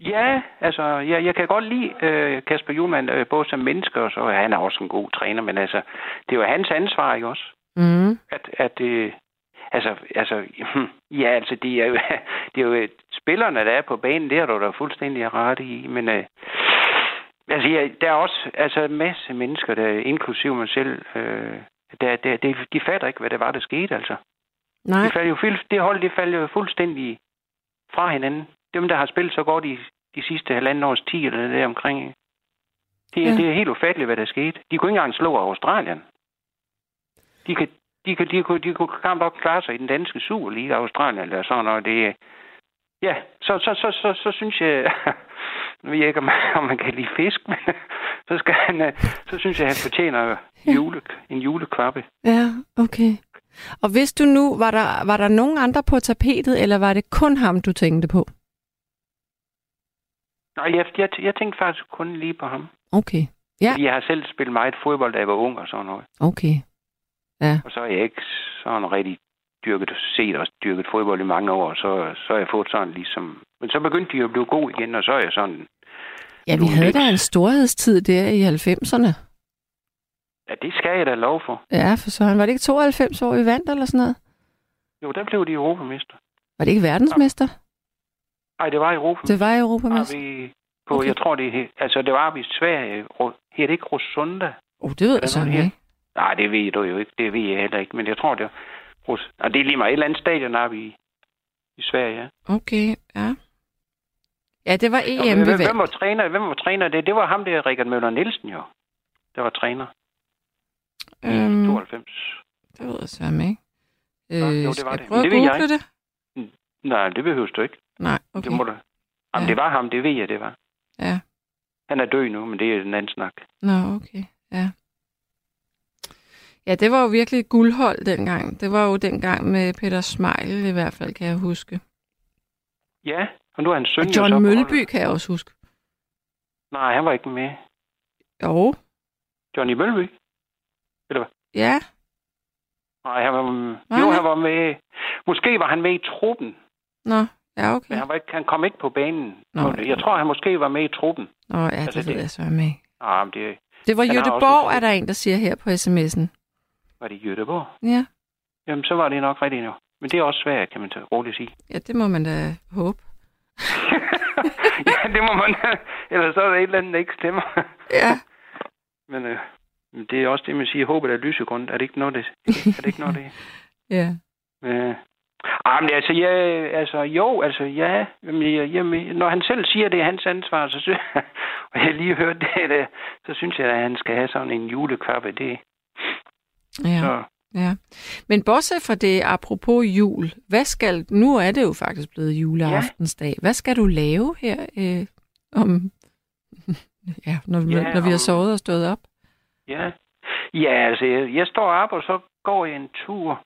Ja, altså, jeg, jeg kan godt lide øh, Kasper Julemand, øh, både som menneske, og så er han også en god træner, men altså, det er jo hans ansvar, ikke også? Mm. At, at øh, altså, altså, ja, altså, det er jo, det er jo øh, spillerne, der er på banen, det har du da fuldstændig ret i, men øh, altså, ja, der er også altså, en masse mennesker, der inklusive mig selv, øh, der, der, de, de fatter ikke, hvad det var, der skete, altså. Nej. De faldt jo, det hold, det faldt jo fuldstændig fra hinanden. Dem, der har spillet så godt i de sidste halvanden års tid, eller der omkring. Det, Ja. det er helt ufatteligt, hvad der skete. De kunne ikke engang slå Australien. De kan, de kan, de kunne, de kunne knap nok klare sig i den danske Superliga Australien, eller sådan noget. Det, ja, så, så, så, så, så synes jeg, nu ved jeg ikke, om, om man kan lide fisk, men så, skal han, øh, så synes jeg, han fortjener jule, en julekvappe. Ja, okay. Og hvis du nu, var der, var der nogen andre på tapetet, eller var det kun ham, du tænkte på? Nej, jeg, jeg, jeg tænkte faktisk kun lige på ham. Okay. Ja. Fordi jeg har selv spillet meget fodbold, da jeg var ung og sådan noget. Okay. Og så har jeg ikke sådan rigtig dyrket, set og dyrket fodbold i mange år, så, så har jeg fået sådan ligesom... Men så begyndte de at blive gode igen, og så er jeg sådan... Ja, vi havde da en storhedstid der i 90'erne. Ja, det skal jeg da lov for. Ja, for så var det ikke 92 år, vi vandt eller sådan noget? Jo, der blev de europamester. Var det ikke verdensmester? Nej, det var europamester. Det var Var europamester. vi på, Okay. jeg tror det altså det var vi i Sverige, hed det ikke Rosunda? Oh, det ved jeg så ikke. her? Nej, det ved du jo ikke, det ved jeg heller ikke, men jeg tror det Ros- og det er lige meget et eller andet stadion oppe i, i Sverige, ja. Okay, ja. Ja, det var EM, vi hvem, var træner, hvem var træner det? Det var ham der, Rikard Møller Nielsen jo. Der var træner Øhm, 92. det ved jeg så ikke. Nå, jo, det var det. prøve at det ved jeg google det? Nej, det behøver du ikke. Nej, Okay. okay. Det må du. Jamen, Ja. det var ham, det ved jeg, det var. Ja. Han er død nu, men det er en anden snak. Nå, okay. Ja. Ja, det var jo virkelig guldhold dengang. Det var jo dengang med Peter Smeichel i hvert fald, kan jeg huske. Ja, og nu er han søn Og John holdet. kan jeg også huske. Nej, han var ikke med. Jo, Johnny Mølby? ja. Nej, han var, Var jo, han var med. Måske var han med i truppen, Nå, ja, okay. men han, var ikke, han kom ikke på banen. Nå. Jeg tror, han måske var med i truppen. Nå, ja, Altså, det ved det- jeg så med. Ah, men det Det var Han også Jødeborg, en- er der en, der siger her på sms'en. Var det i Göteborg. Ja. Jamen, så var det nok rigtigt nu. Men det er også svært, kan man så roligt sige. ja, det må man da håbe. ja, det må man. Ellers så er der et eller andet, der ikke stemmer. Ja. Men øh, det er også det, man siger, håbet er lysegrund. Er det ikke noget, det er det ikke noget, det Ja. øh. Ah, men altså, ja, altså, jo, altså, ja. Jamen, jeg, jamen, når han selv siger, det er hans ansvar, så synes jeg, og jeg lige hørt det, der, så synes jeg, at han skal have sådan en julekvappe. Det, Ja. så, ja. Men bortset fra det, apropos jul, hvad skal, nu er det jo faktisk blevet juleaftensdag. Hvad skal du lave her øh, om, ja, når, Ja, når vi har sovet og stået op? ja. Ja, altså, jeg, jeg står op, og så går jeg en tur.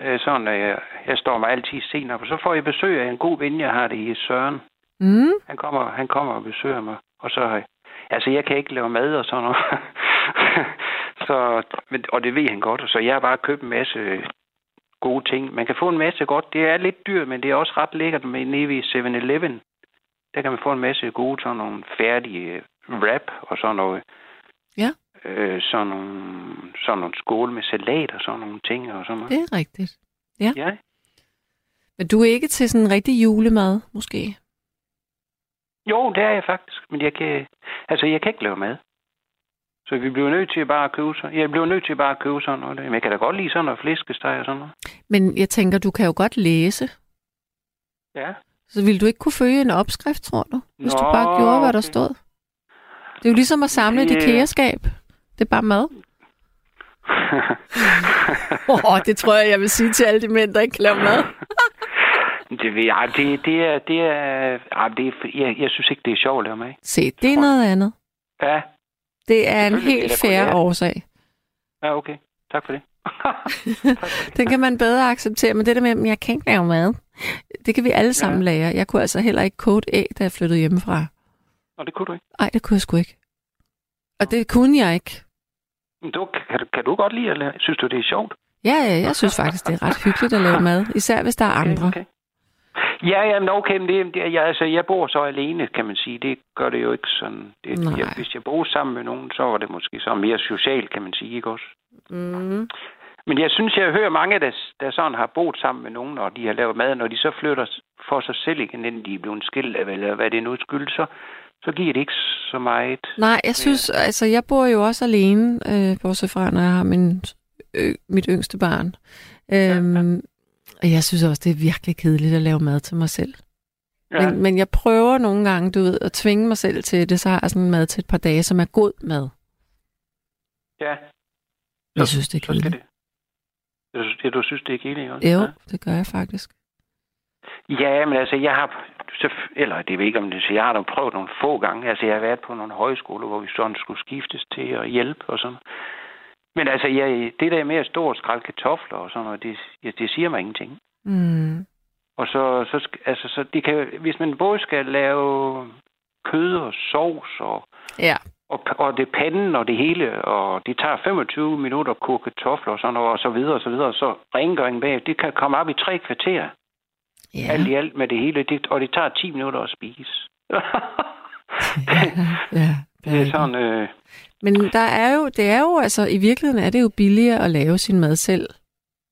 Øh, sådan, jeg, jeg står mig altid sent op, og så får jeg besøg af en god ven, jeg har det i Søren. Mm? Han kommer, han kommer og besøger mig, og så, øh, altså, jeg kan ikke lave mad og sådan noget. Så, og det ved han godt, så jeg har bare købt en masse gode ting. Man kan få en masse godt. Det er lidt dyrt, men det er også ret lækkert med nede ved 7-Eleven. Der kan man få en masse gode, sådan nogle færdige øh, wrap og sådan noget. Ja. Øh, sådan, nogle, sådan nogle skåle med salat og sådan nogle ting og sådan noget. Det er rigtigt. Ja. Men du er ikke til sådan en rigtig julemad, måske? Jo, det er jeg faktisk, men jeg kan, altså, jeg kan ikke lave mad. Så vi bliver nødt til bare at købe sådan. Jeg bliver nødt til bare at købe sådan noget. Men jeg kan da godt lide sådan noget flæskesteg og sådan noget. Men jeg tænker, du kan jo godt læse. Ja. Så ville du ikke kunne følge en opskrift, tror du? Hvis du Nå, bare gjorde, hvad der okay. stod. Det er jo ligesom at samle et Det- IKEA-skab. Det er bare mad. Åh, oh, det tror jeg, jeg vil sige til alle de mænd, der ikke kan lave mad. det, ved jeg, det, det er, det er, det er, jeg, jeg synes ikke, det er sjovt at lave mad. Se, det er noget andet. Ja, Det er en helt fair årsag. ja, okay. Tak for det. Den kan man bedre acceptere, men det der med, at jeg kan ikke lave mad, det kan vi alle sammen Ja. lære. Jeg kunne altså heller ikke kode æg, da jeg flyttede hjemmefra. Nå, det kunne du ikke. Nej, det kunne jeg sgu ikke. Og det kunne jeg ikke. Du, kan, du, kan du godt lide at lave? Synes du, det er sjovt? Ja, ja, jeg synes faktisk, det er ret hyggeligt at lave mad. Især hvis der er andre. Okay, okay. Ja, ja, men okay, men det, det, jeg, altså, jeg bor så alene, kan man sige. Det gør det jo ikke sådan. Det, Nej. jeg, hvis jeg bor sammen med nogen, så var det måske så mere socialt, kan man sige, ikke også? Mm. Men jeg synes, jeg hører mange, der, der sådan har boet sammen med nogen, og de har lavet mad, når de så flytter for sig selv igen, inden de er blevet skilt, eller hvad det nu skyldes, så, så giver det ikke så meget. Nej, jeg synes, altså jeg bor jo også alene, øh, bortset fra, når jeg har min, øh, mit yngste barn. Øhm, og jeg synes også, det er virkelig kedeligt at lave mad til mig selv. Ja, Men, men jeg prøver nogle gange, du ved, at tvinge mig selv til det, så har jeg sådan mad til et par dage, som er god mad. ja Jeg synes, det er så kedeligt. det. Du, synes- du synes, det er kedeligt, også? Jo, Ja. det gør jeg faktisk. Ja, men altså, jeg har... Eller det ved jeg ikke, om det så jeg har da prøvet nogle få gange. Altså, jeg har været på nogle højskoler, hvor vi sådan skulle skiftes til at hjælpe og sådan. Men altså, jeg, det der med at stå og skrælle kartofler og sådan noget, det, ja, det siger mig ingenting. Mm. Og så, så, altså, så det kan, hvis man både skal lave kød og sovs og, Ja, og, og det panden og det hele, og det tager 25 minutter at koge kartofler og sådan noget, og så videre og så videre, så rengøringen bag, det kan komme op i tre kvarter. ja. Alt i alt med det hele, det, og det tager 10 minutter at spise. ja, ja det er sådan, øh, Men der er jo, det er jo, altså i virkeligheden er det jo billigere at lave sin mad selv.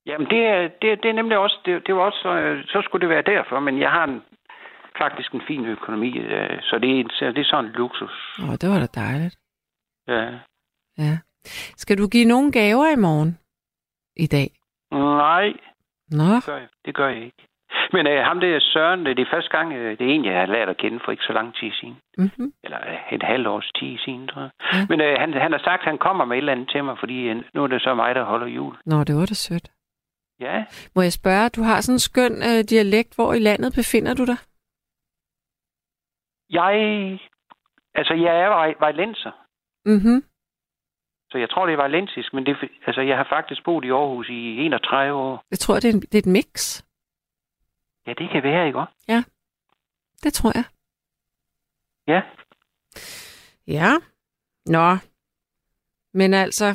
jamen det er, det, det er nemlig også, det, det var også, så skulle det være derfor, men jeg har en, faktisk en fin økonomi, øh, så det er, det er sådan en luksus. Åh, det var da dejligt. Ja. Ja. Skal du give nogle gaver i morgen? I dag? Nej, Nå, det gør jeg, det gør jeg ikke. Men øh, ham der Søren, det er første gang, øh, det er en, jeg har lært at kende for ikke så lang tid siden. mm-hmm. Eller øh, et halvt års tid siden, tror jeg. Ja. Men øh, han, han har sagt, at han kommer med et eller andet til mig, fordi øh, nu er det så mig, der holder jul. Nå, det var da sødt. Ja, Må jeg spørge, du har sådan en skøn øh, dialekt. Hvor i landet befinder du dig? jeg... Altså, jeg er vej- vejlenser. Mhm. Så jeg tror, det er vejlensisk, men det, altså, jeg har faktisk boet i Aarhus i 31 år. Jeg tror, det er, en, det er et mix. Ja, det kan være, ikke også? Det tror jeg. Ja. Ja. Nå. Men altså,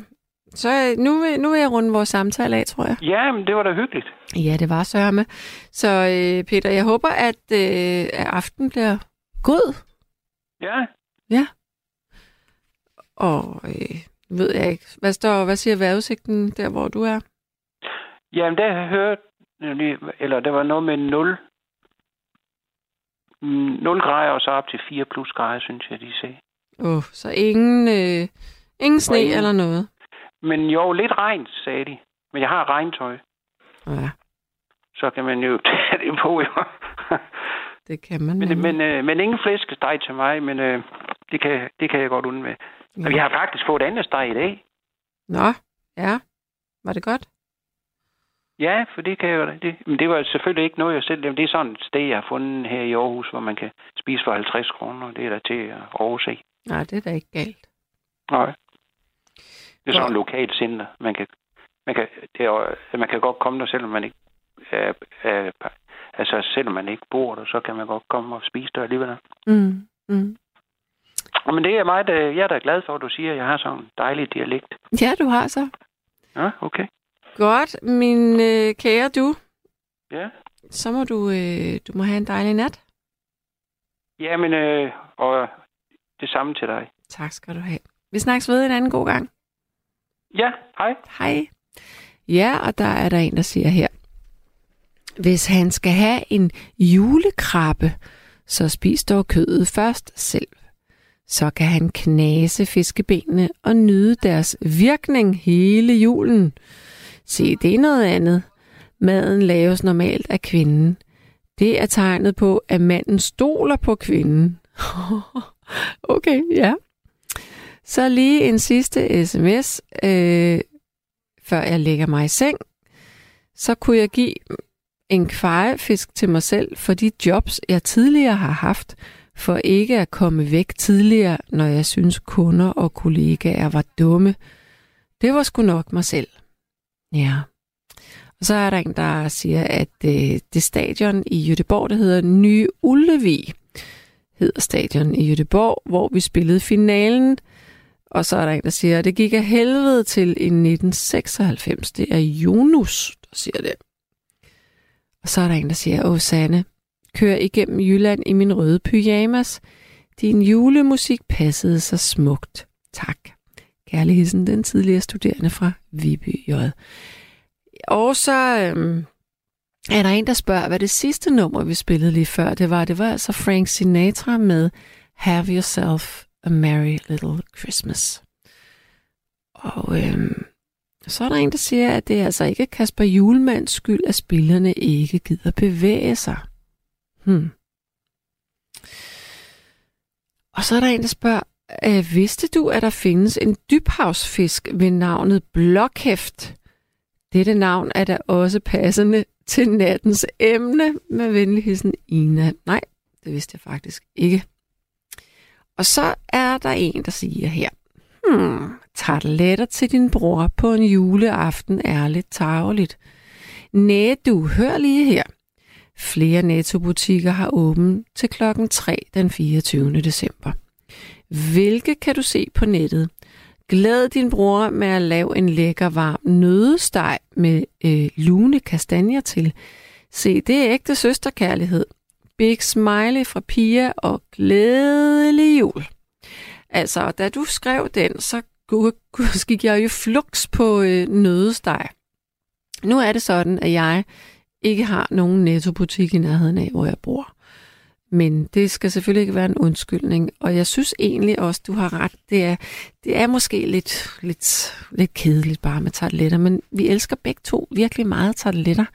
så nu, nu vil jeg runde vores samtale af, tror jeg. Ja, men det var da hyggeligt. Ja, det var sørme. Så øh, Peter, jeg håber, at, øh, at aften bliver god. Ja, Og øh, ved jeg ikke, hvad, står, hvad siger vejrudsigten der, hvor du er? jamen der har hørt, eller der var noget med 0, 0 grader og så op til 4 plus grader, synes jeg, de sagde. Åh, oh, så ingen, øh, ingen sne ingen- eller noget? Men jo, lidt regn, sagde de. Men jeg har regntøj, Ja, så kan man jo tage det på, jo. det kan man. men, nemlig. men, øh, men ingen flæskesteg til mig, men øh, det, kan, det kan jeg godt undvære. Ja. Og vi har faktisk fået andet steg i dag. Nå, ja. Var det godt? Ja, for det kan jeg jo det. Men det var selvfølgelig ikke noget, jeg selv... Det er sådan et sted, jeg har fundet her i Aarhus, hvor man kan spise for 50 kroner. Det er der til at overse. Nej, det er da ikke galt. Nej. Det er sådan et lokalt center. Man kan, man kan, det er, man kan godt komme der, selvom man ikke er, er, altså selvom man ikke bor der, så kan man godt komme og spise der alligevel. Mm, mm. Men det er mig, der, jeg er da glad for, at du siger, at jeg har sådan en dejlig dialekt. Ja, du har så. Ja, okay. Godt, min øh, kære du. Ja. Så må du, øh, du må have en dejlig nat. Jamen, øh, og det samme til dig. Tak skal du have. Vi snakkes ved en anden god gang. Ja, hej. Hej. Ja, og der er der en, der siger her. Hvis han skal have en julekrabbe, så spis dog kødet først selv. Så kan han knase fiskebenene og nyde deres virkning hele julen. Se, det er noget andet. Maden laves normalt af kvinden. Det er tegnet på, at manden stoler på kvinden. okay, ja. Så lige en sidste sms, øh, før jeg lægger mig i seng. Så kunne jeg give en kvejefisk til mig selv for de jobs, jeg tidligere har haft, for ikke at komme væk tidligere, når jeg synes kunder og kollegaer var dumme. Det var sgu nok mig selv. Ja. Og så er der en, der siger, at øh, det stadion i Jødeborg, der hedder Nye Ullevi, hedder stadion i Jødeborg, hvor vi spillede finalen. Og så er der en, der siger, at det gik af helvede til i 1996. Det er Jonus, der siger det. Og så er der en, der siger, åh Sanne, kør igennem Jylland i min røde pyjamas. Din julemusik passede så smukt. Tak. Kærlig hilsen, den tidligere studerende fra Viby J. Og så øhm, er der en, der spørger, hvad det sidste nummer, vi spillede lige før, det var. Det var altså Frank Sinatra med Have Yourself a Merry Little Christmas. Og øhm, så er der en, der siger, at det er altså ikke Kasper Julemands skyld, at spillerne ikke gider bevæge sig. Hmm. Og så er der en, der spørger, øh, vidste du, at der findes en dybhavsfisk ved navnet blokhæft? Dette navn er da også passende til nattens emne med venligheden Ina. Nej, det vidste jeg faktisk ikke. Og så er der en, der siger her, hmm, tarteletter til din bror på en juleaften er lidt tageligt. Næ, du, hør lige her. Flere Netto-butikker har åbent til klokken 3 den 24. december. Hvilke kan du se på nettet? Glæd din bror med at lave en lækker varm nødesteg med øh, lune kastanjer til. Se, det er ægte søsterkærlighed. Big smiley fra Pia og glædelig jul. Altså, da du skrev den, så gik jeg jo flux på øh, nødesteg. Nu er det sådan, at jeg ikke har nogen nettobutik i nærheden af, hvor jeg bor. Men det skal selvfølgelig ikke være en undskyldning. Og jeg synes egentlig også, du har ret. Det er, det er måske lidt, lidt, lidt kedeligt bare med tarteletter, men vi elsker begge to virkelig meget tarteletter.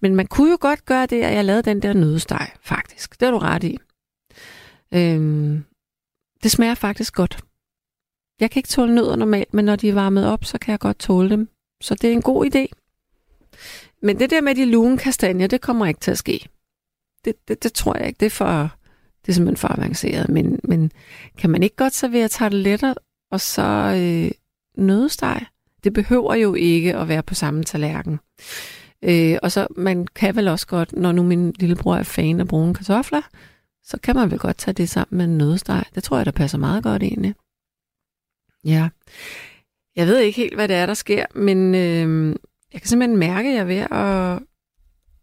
Men man kunne jo godt gøre det, at jeg lavede den der nødesteg, faktisk. Det er du ret i. Øhm, det smager faktisk godt. Jeg kan ikke tåle nødder normalt, men når de er varmet op, så kan jeg godt tåle dem. Så det er en god idé. Men det der med de lune kastanjer, det kommer ikke til at ske. Det, det, det tror jeg ikke. Det er, for, det er simpelthen for avanceret. Men, men kan man ikke godt servere tarteletter og så øh, nødesteg? Det behøver jo ikke at være på samme tallerken. Øh, og så man kan vel også godt, når nu min lillebror er fan af brune kartofler, så kan man vel godt tage det sammen med en nødesteg. Det tror jeg, der passer meget godt egentlig. Ja. Jeg ved ikke helt, hvad det er, der sker, men øh, jeg kan simpelthen mærke, at jeg er ved at...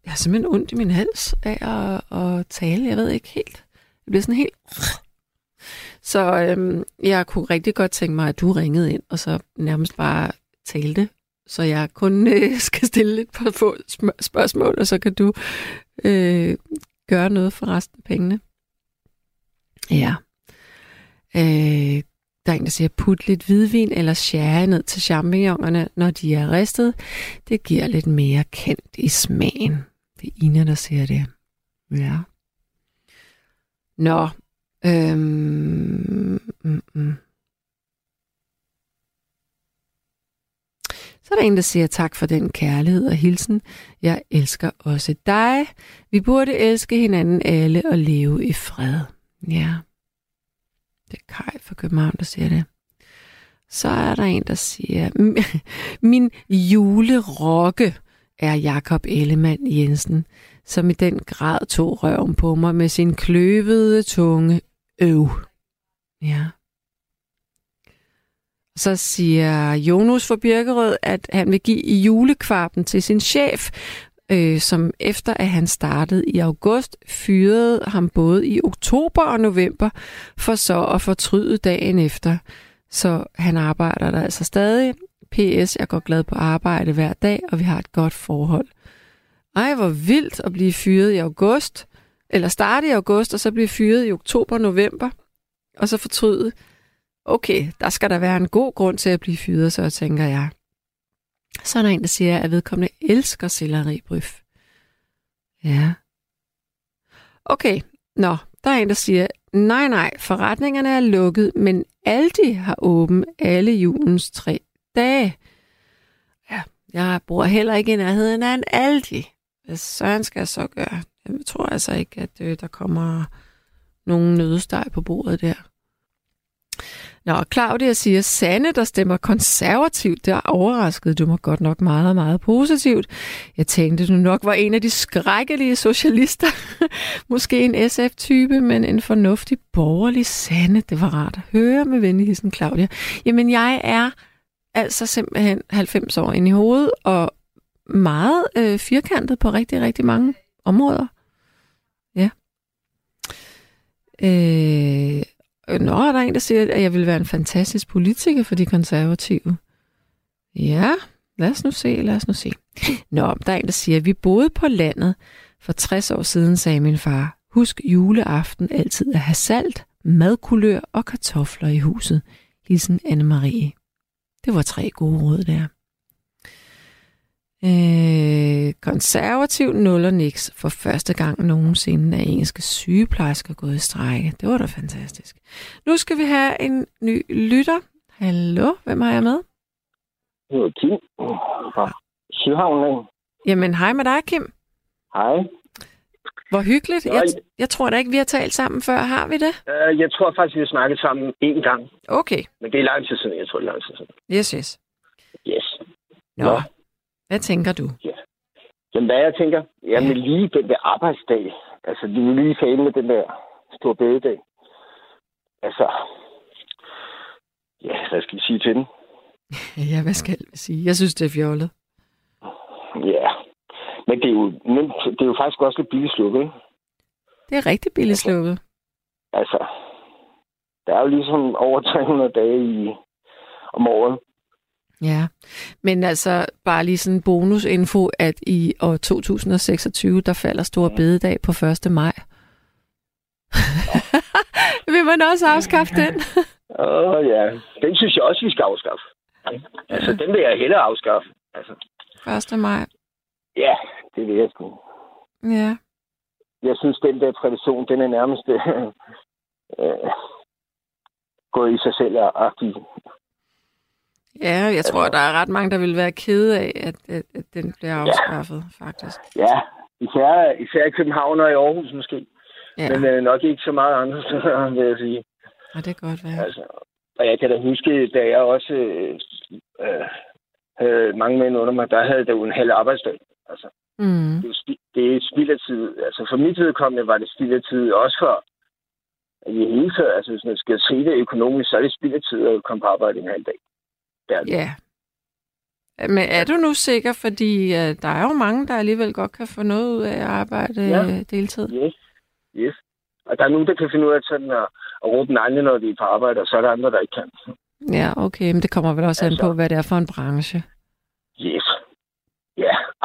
Jeg har simpelthen ondt i min hals af at, at tale. Jeg ved ikke helt. Det bliver sådan helt... Så øhm, jeg kunne rigtig godt tænke mig, at du ringede ind, og så nærmest bare talte, så jeg kun øh, skal stille lidt på få spørgsmål, og så kan du øh, gøre noget for resten af pengene. Ja. Øh, der er en, der siger, put lidt hvidvin eller sherry ned til champignonerne, når de er ristet. Det giver lidt mere kendt i smagen. Det er Ina, der siger det. Ja. Nå. Øhm, mm, mm. Så er der en, der siger tak for den kærlighed og hilsen. Jeg elsker også dig. Vi burde elske hinanden alle og leve i fred. Ja. Det er Kai fra København, der siger det. Så er der en, der siger, min julerokke er Jakob Ellemann Jensen, som i den grad tog røven på mig med sin kløvede tunge øv. Ja. Så siger Jonas for Birkerød, at han vil give julekvarpen til sin chef, øh, som efter at han startede i august, fyrede ham både i oktober og november, for så at fortryde dagen efter. Så han arbejder der altså stadig. PS, jeg går glad på arbejde hver dag, og vi har et godt forhold. Ej, hvor vildt at blive fyret i august, eller starte i august, og så blive fyret i oktober november, og så fortryde. Okay, der skal der være en god grund til at blive fyret, så tænker jeg. Så er der en, der siger, at vedkommende elsker selleribryf. Ja. Okay, nå, der er en, der siger, nej, nej, forretningerne er lukket, men Aldi har åben alle julens tre dage. Ja, jeg bor heller ikke i nærheden af en Aldi. Hvad søren skal jeg så gøre? Jeg tror altså ikke, at øh, der kommer nogen nødesteg på bordet der. Nå, Claudia siger, Sanne, der stemmer konservativt, det overraskede du mig godt nok meget, meget positivt. Jeg tænkte, du nok var en af de skrækkelige socialister. Måske en SF-type, men en fornuftig borgerlig Sanne. Det var rart at høre med venligheden, Claudia. Jamen, jeg er altså simpelthen 90 år ind i hovedet, og meget øh, firkantet på rigtig, rigtig mange områder. Ja. Øh, Nå, er der en, der siger, at jeg vil være en fantastisk politiker for de konservative. Ja, lad os nu se, lad os nu se. Nå, der er en, der siger, at vi boede på landet. For 60 år siden sagde min far, husk juleaften altid at have salt, madkulør og kartofler i huset. Hilsen Anne-Marie. Det var tre gode råd der. Øh, konservativ nuller niks for første gang nogensinde er engelske sygeplejersker gået i strække. Det var da fantastisk. Nu skal vi have en ny lytter. Hallo, hvem har jeg med? Det er Kim fra Sydhavnen. Jamen, hej med dig, Kim. Hej. Hvor hyggeligt. Jeg, jeg tror da ikke, vi har talt sammen før. Har vi det? Uh, jeg tror faktisk, vi har snakket sammen én gang. Okay. Men det er lang tid siden. Jeg tror, det er lang tid siden. Yes, yes. Yes. Nå. Nå. Hvad tænker du? Ja. Jamen, hvad jeg tænker? Jamen, ja. lige den der arbejdsdag. Altså, du vil lige tale med den der store bededag. Altså, ja, hvad skal vi sige til den? ja, hvad skal vi sige? Jeg synes, det er fjollet. Ja, men det er jo, men det er jo faktisk også lidt billigt slukket, ikke? Det er rigtig billigt altså, slukket. Altså, der er jo ligesom over 300 dage i, om året. Ja, men altså bare lige sådan en bonusinfo, at i år 2026, der falder stor bededag på 1. maj. Vil man også afskaffe den? Åh oh, ja, den synes jeg også, vi skal afskaffe. Altså, den vil jeg hellere afskaffe. Altså. 1. maj. Ja, det vil jeg sgu. Ja. Jeg synes, den der tradition, den er nærmest øh, gået i sig selv agtig. Ja, jeg tror, der er ret mange, der vil være kede af, at, at, at den bliver afskaffet, ja. faktisk. Ja, især, især i København og i Aarhus måske. Ja. Men øh, nok ikke så meget andre steder, vil jeg sige. Ja, det kan godt være. Altså, og jeg kan da huske, da jeg også øh, øh, havde mange mænd under mig, der havde det jo en halv arbejdsdag. Altså, mm. det, er, det er spild af tid. Altså, for mit vedkommende var det spild af tid, også for i hele taget, altså hvis man skal se det økonomisk, så er det spild af tid at komme på arbejde en halv dag. Ja. Yeah. Men er du nu sikker, fordi uh, der er jo mange, der alligevel godt kan få noget ud af at arbejde ja. Øh, deltid? Yes. yes. Og der er nogen, der kan finde ud af sådan at, at råbe negle, når de er på arbejde, og så er der andre, der ikke kan. Ja, okay, men det kommer vel også altså, an på, hvad det er for en branche.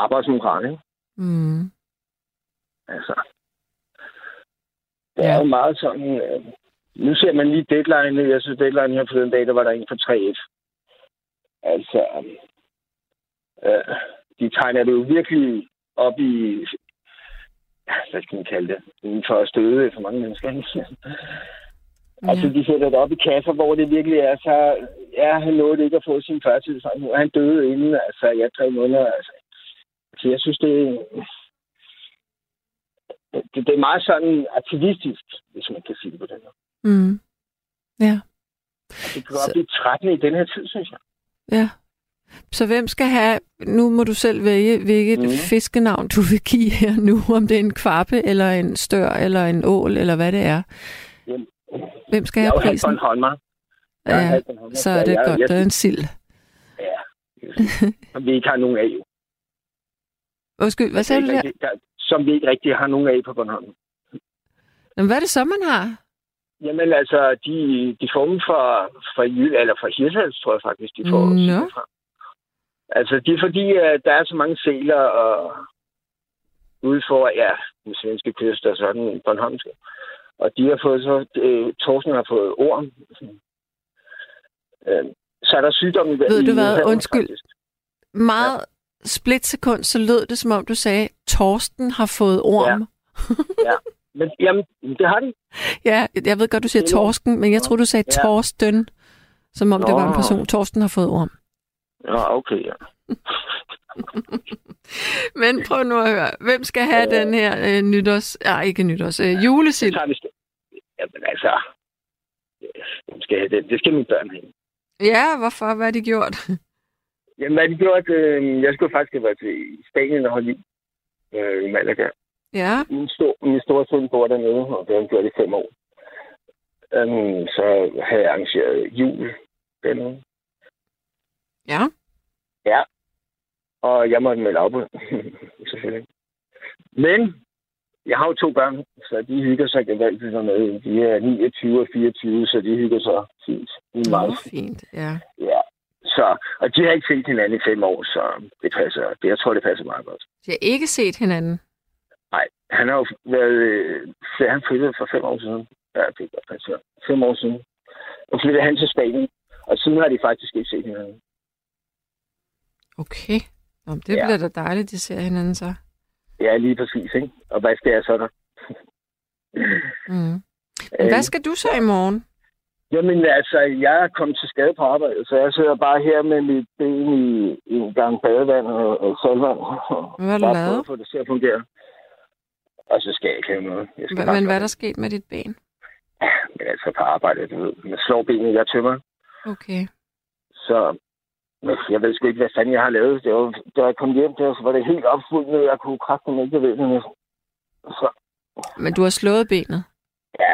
Arbejdsmoral, ikke? Mm. Altså. Det ja. er jo meget sådan... Øh, nu ser man lige deadline. Jeg synes, deadline her for den dag, der var der en for 3-1. Altså, øh, de tegner det jo virkelig op i, hvad skal man kalde det, inden for at støde for mange mennesker. Ja. Altså, de sætter det op i kasser, hvor det virkelig er så... Ja, han nåede ikke at få sin førtidspension. Han døde inden, altså, ja, tre måneder. Altså. Så jeg synes, det, det, det er meget sådan aktivistisk, hvis man kan sige det på den måde. Mm. Ja. Og det kan godt så... blive trættende i den her tid, synes jeg. Ja. Så hvem skal have, nu må du selv vælge, hvilket mm. fiskenavn du vil give her nu, om det er en kvappe, eller en stør, eller en ål, eller hvad det er. Jamen, hvem skal have prisen? Jeg er Ja, så er det jeg, godt, Jeg, der er en sild. ja, som vi ikke har nogen af, jo. Undskyld, hvad sagde du der? der? Som vi ikke rigtig har nogen af på Bornholm. Jamen, hvad er det så, man har? Jamen altså, de, de får dem fra, fra Jylland, eller fra Hirtshals, tror jeg faktisk, de får silden fra. Altså, det er fordi, at der er så mange sæler og ude for, ja, den svenske kyst og sådan den Bornholmske. Og de har fået så, øh, Torsten har fået orm. Øh, så er der sygdomme Ved i du hvad? Undskyld. faktisk. Meget splitsekund, så lød det, som om du sagde, Torsten har fået orm. Men jamen, det har de. Ja, jeg ved godt, du siger Det er. Torsken, men jeg tror, du sagde Ja. Torsten, som om det var en Nå. person. Torsten har fået orm. Ja, okay, ja. Men prøv nu at høre. Hvem skal have Ja. den her øh, nytårs... Ja, ikke nytårs. Øh, Det julesild. tager vi skal. Jamen altså, hvem skal have den? Det skal mine børn have. Ja, hvorfor? Hvad har de gjort? Jamen, hvad har de gjort? Øh, jeg skulle faktisk have været til Spanien og holde i, øh, i Malaga. Ja, Min, stor, min store søn bor dernede, og det har han gjort i fem år. Um, så havde jeg arrangeret jul dernede. ja. Og jeg måtte melde afbud, selvfølgelig. Men jeg har jo to børn, så de hygger sig gevaldigt dernede. De er 29 og 24, så de hygger sig fint. De er meget fint. Ja. Ja. Så, og de har ikke set hinanden i fem år, så det passer. Det, jeg tror, det passer meget godt. De har ikke set hinanden. Nej, han har jo været... Øh, han flyttede for fem år siden. Ja, det er godt passe. Fem år siden. Og flyttede han til Spanien. Og siden har de faktisk ikke set hinanden. Okay. Nå, men det Ja. bliver da dejligt, de ser hinanden så. Ja, lige præcis, ikke? Og hvad skal jeg så der? Mm. Men hvad skal du så i morgen? Jamen altså, jeg er kommet til skade på arbejdet, så jeg sidder bare her med mit ben i, i en gang badevand og, og salvand. Hvad har du lavet? få det til at fungere. Og så skal jeg ikke have noget. Jeg skal Hva- Men hvad er der sket med dit ben? Men altså på arbejde, du ved, med slår benet, jeg tømmer. Okay. Så jeg ved sgu ikke, hvad fanden jeg har lavet. Det var, da jeg kom hjem der, så var det helt opfuldt med, jeg kunne kraften ikke bevæge det næsten. Så Men du har slået benet. ja,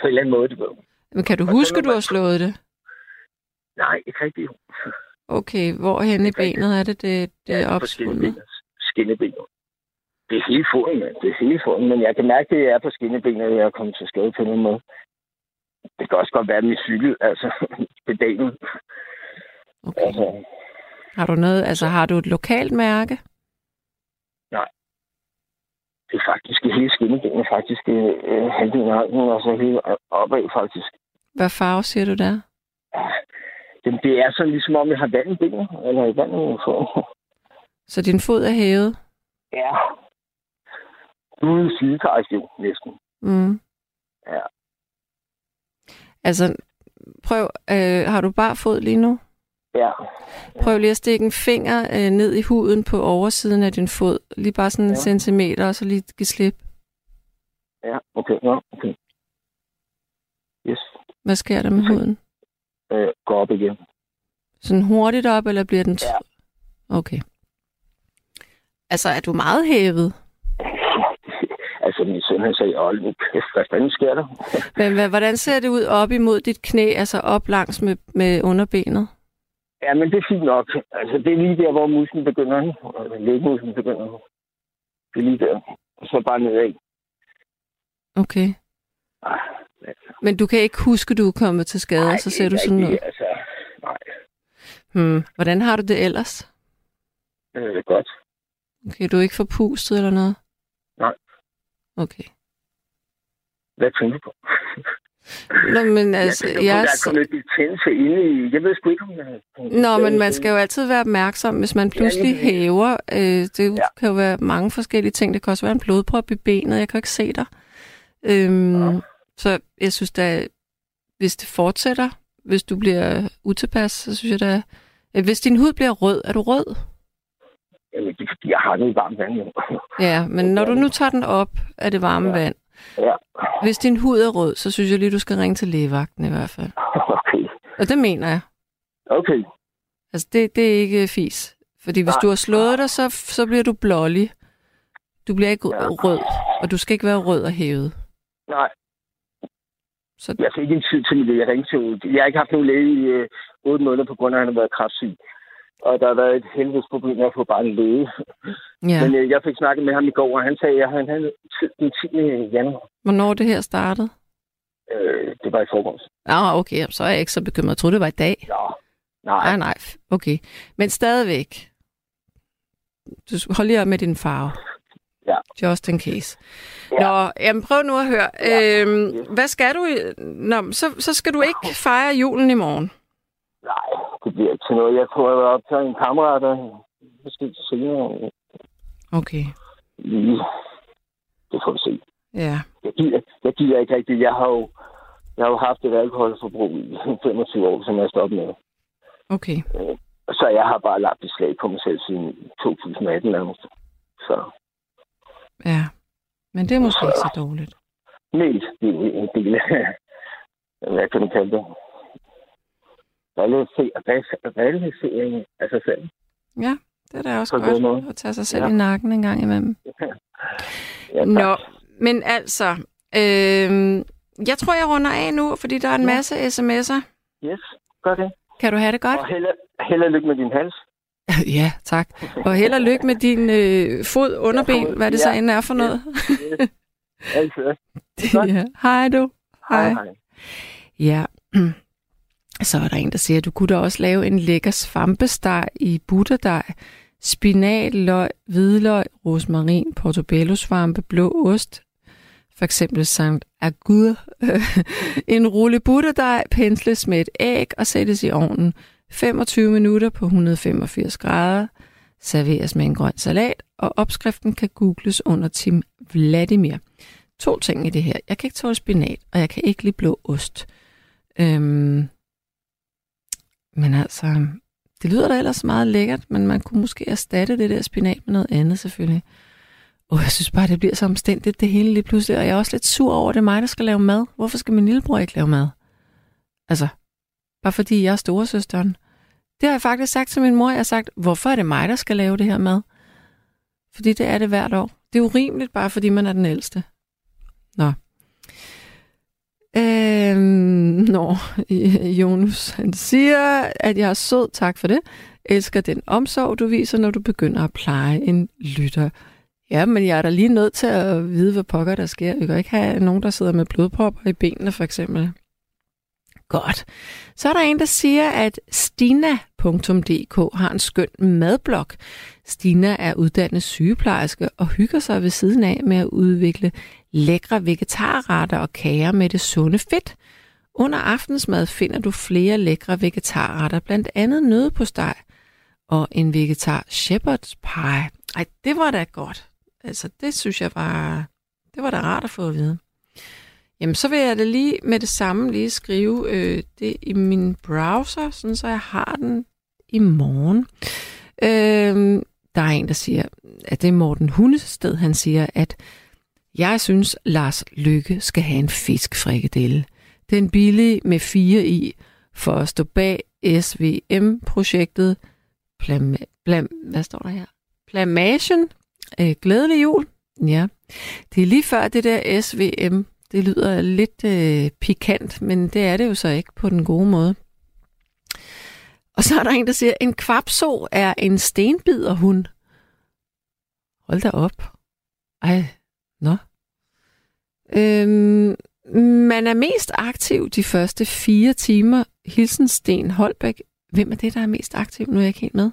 på en eller anden måde, du ved. Men kan du Og huske, du har slået det? Nej, ikke rigtigt. Okay, hvor hen i benet er det, det, det er Ja, opspundet? skinnebenet. Det er hele foden. Det er hele foden. Men jeg kan mærke, at jeg er på skinnebenet, og jeg er kommet til skade på den måde. Det kan også godt være min cykel, altså pedalen. Okay. Altså, Har du noget, altså har du et lokalt mærke? det er faktisk hele skinnebenet, faktisk øh, halvdelen af armen, og så hele opad, faktisk. Hvad farve siger du der? Jamen, det er sådan ligesom om, jeg har vand i benene, eller i vand i foden. Så din fod er hævet? Ja. Sygeplejerske jo, næsten. Mm. Ja. Altså, prøv, øh, har du bare fod lige nu? Ja. Prøv lige at stikke en finger øh, ned i huden på oversiden af din fod. Lige bare sådan en Ja. centimeter, og så lige give slip. Ja, okay. Nå, okay. Yes. Hvad sker der med huden? Øh, gå op igen. Sådan hurtigt op, eller bliver den... Ja. Okay. Altså, er du meget hævet? altså, min søn, han sagde, åh, nu kæft, hvad fanden sker der? Men hvad, hvordan ser det ud op imod dit knæ, altså op langs med, med underbenet? Ja, men det er fint nok. Altså, det er lige der, hvor musklen begynder. Lægmusklen begynder. Det er lige der. Og så bare nedad. Okay. Altså. Men du kan ikke huske, du er kommet til skade, Nej, så ser er du sådan rigtigt, Altså, nej, Hmm. Hvordan har du det ellers? det er godt. Okay, du er ikke forpustet eller noget? Nej. Okay. Hvad tænker du på? Nå, men altså, jeg, jeg... jeg, er kommet lidt betændelse inde i... Jeg ved sgu ikke, om jeg... Nå, men man skal jo altid være opmærksom, hvis man pludselig præcis. hæver. Øh, det Ja. kan jo være mange forskellige ting. Det kan også være en blodprop i benet. Jeg kan jo ikke se dig. Øhm, Ja. Så jeg synes da, hvis det fortsætter, hvis du bliver utilpas, så synes jeg da... Hvis din hud bliver rød, er du rød? Jamen, det er fordi, jeg har det i varmt vand. jo. Ja, men når du nu tager den op af det varme Ja. vand, ja, hvis din hud er rød, så synes jeg lige, du skal ringe til lægevagten i hvert fald. okay. Og det mener jeg. Okay. Altså, det, det er ikke fis. Fordi hvis Nej. du har slået dig, så, så bliver du blålig. Du bliver ikke Ja. rød, og du skal ikke være rød og hævet. Nej, Så... Jeg fik en tid til mit Jeg ringte til Jeg har ikke haft nogen læge i øh, 8 måneder, på grund af, at han har været kraftsyg. Og der har været et helvedes problem med at få bare en læge. Ja. Men øh, jeg fik snakket med ham i går, og han sagde, at han havde tid den 10. januar. Hvornår det her startede? Øh, det var i forgårs. Ah, okay, så er jeg ikke så bekymret. Jeg troede, det var i dag. Ja. Nej. Nej, nej, okay. Men stadigvæk. Du holde lige op med din farve. Ja. Just in case. Ja. Nå, jamen prøv nu at høre. Ja. Øhm, hvad skal du? Nå, så, så skal du ikke fejre julen i morgen. Nej, det bliver ikke til noget. Jeg tror, jeg vil optage en kammerat, og måske senere. Okay, Lige. Det får vi se. ja. Jeg gider, jeg gider ikke rigtigt. Jeg har jo, jeg har jo haft et alkoholforbrug i 25 år, som jeg stoppet med. Okay, Så jeg har bare lagt beslag på mig selv siden 2018 nærmest. Så ja. Men det er måske ikke så dårligt. mest det er en del af, hvad kan man kalde det? Realisering- af sig selv. Ja, det er da også På godt måde. at tage sig selv Ja. i nakken en gang imellem. Ja, tak. Nå, men altså, øh, jeg tror, jeg runder af nu, fordi der er en Ja. masse sms'er. Yes, gør det. Kan du have det godt? Og held, held og lykke med din hals. Ja, tak. Og held og lykke med din øh, fod, underben, fod, hvad det ja. så end er for noget. Altid. ja. Hej du. Hej, hej. Ja. Så er der en, der siger, at du kunne da også lave en lækker svampesteg i butterdej. Spinat, løg, hvidløg, rosmarin, portobello-svampe, blå ost. For eksempel Sankt Agur. en rulle butterdej pensles med et æg og sættes i ovnen 25 minutter på 185 grader. Serveres med en grøn salat, og opskriften kan googles under Tim Vladimir. To ting i det her. Jeg kan ikke tåle spinat, og jeg kan ikke lide blå ost. Øhm, men altså, det lyder da ellers meget lækkert, men man kunne måske erstatte det der spinat med noget andet selvfølgelig. Og jeg synes bare, det bliver så omstændigt det hele lige pludselig, og jeg er også lidt sur over, at det er mig, der skal lave mad. Hvorfor skal min lillebror ikke lave mad? Altså, bare fordi jeg er storesøsteren. Det har jeg faktisk sagt til min mor. Jeg har sagt, hvorfor er det mig, der skal lave det her mad? Fordi det er det hvert år. Det er urimeligt, bare fordi man er den ældste. Nå. Øhm, når Jonas, han siger, at jeg er sød, tak for det. Elsker den omsorg, du viser, når du begynder at pleje en lytter. Ja, men jeg er da lige nødt til at vide, hvad pokker der sker. Vi kan ikke have nogen, der sidder med blodpropper i benene, for eksempel. Godt. Så er der en, der siger, at stina.dk har en skøn madblog. Stina er uddannet sygeplejerske og hygger sig ved siden af med at udvikle lækre vegetarretter og kager med det sunde fedt. Under aftensmad finder du flere lækre vegetarretter, blandt andet nødepostej og en vegetar shepherd's pie. Ej, det var da godt. Altså, det synes jeg var, det var da rart at få at vide. Jamen, så vil jeg da lige med det samme lige skrive øh, det i min browser, sådan så jeg har den i morgen. Øh, der er en, der siger, at det er Morten Hundested, han siger, at jeg synes, Lars Lykke skal have en fiskfrikadelle. Den billige med fire i for at stå bag SVM-projektet. Plam, plam, hvad står der her? Plamagen. Øh, glædelig jul. Ja. Det er lige før det der SVM. Det lyder lidt øh, pikant, men det er det jo så ikke på den gode måde. Og så er der en, der siger, en kvapso er en stenbiderhund. Hold da op. Ej, nå. Øhm, man er mest aktiv de første fire timer. Hilsen Sten Holbæk. Hvem er det, der er mest aktiv? Nu er jeg ikke helt med.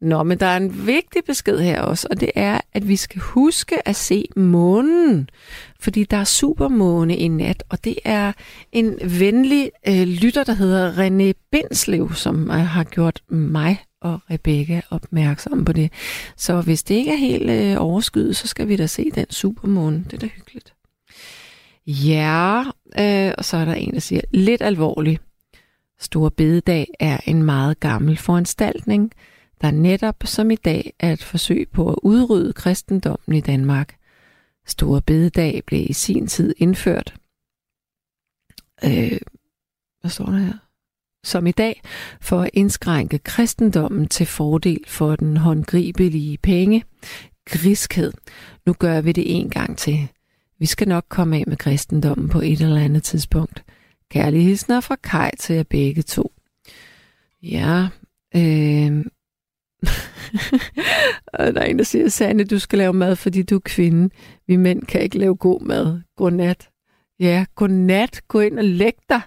Nå, men der er en vigtig besked her også, og det er, at vi skal huske at se månen, fordi der er supermåne i nat, og det er en venlig øh, lytter, der hedder René Bindslev, som øh, har gjort mig og Rebecca opmærksom på det. Så hvis det ikke er helt øh, overskyet, så skal vi da se den supermåne. Det er da hyggeligt. Ja, øh, og så er der en, der siger, lidt alvorligt. Stor bededag er en meget gammel foranstaltning, der netop som i dag er et forsøg på at udrydde kristendommen i Danmark. Store bededag blev i sin tid indført. Øh, hvad står der her? Som i dag for at indskrænke kristendommen til fordel for den håndgribelige penge, griskhed. Nu gør vi det en gang til. Vi skal nok komme af med kristendommen på et eller andet tidspunkt. Kærlige hilsner fra Kai til jer begge to. Ja, øh... og der er en, der siger, Sanne, du skal lave mad, fordi du er kvinde. Vi mænd kan ikke lave god mad. Godnat. Ja, godnat. Gå ind og læg dig.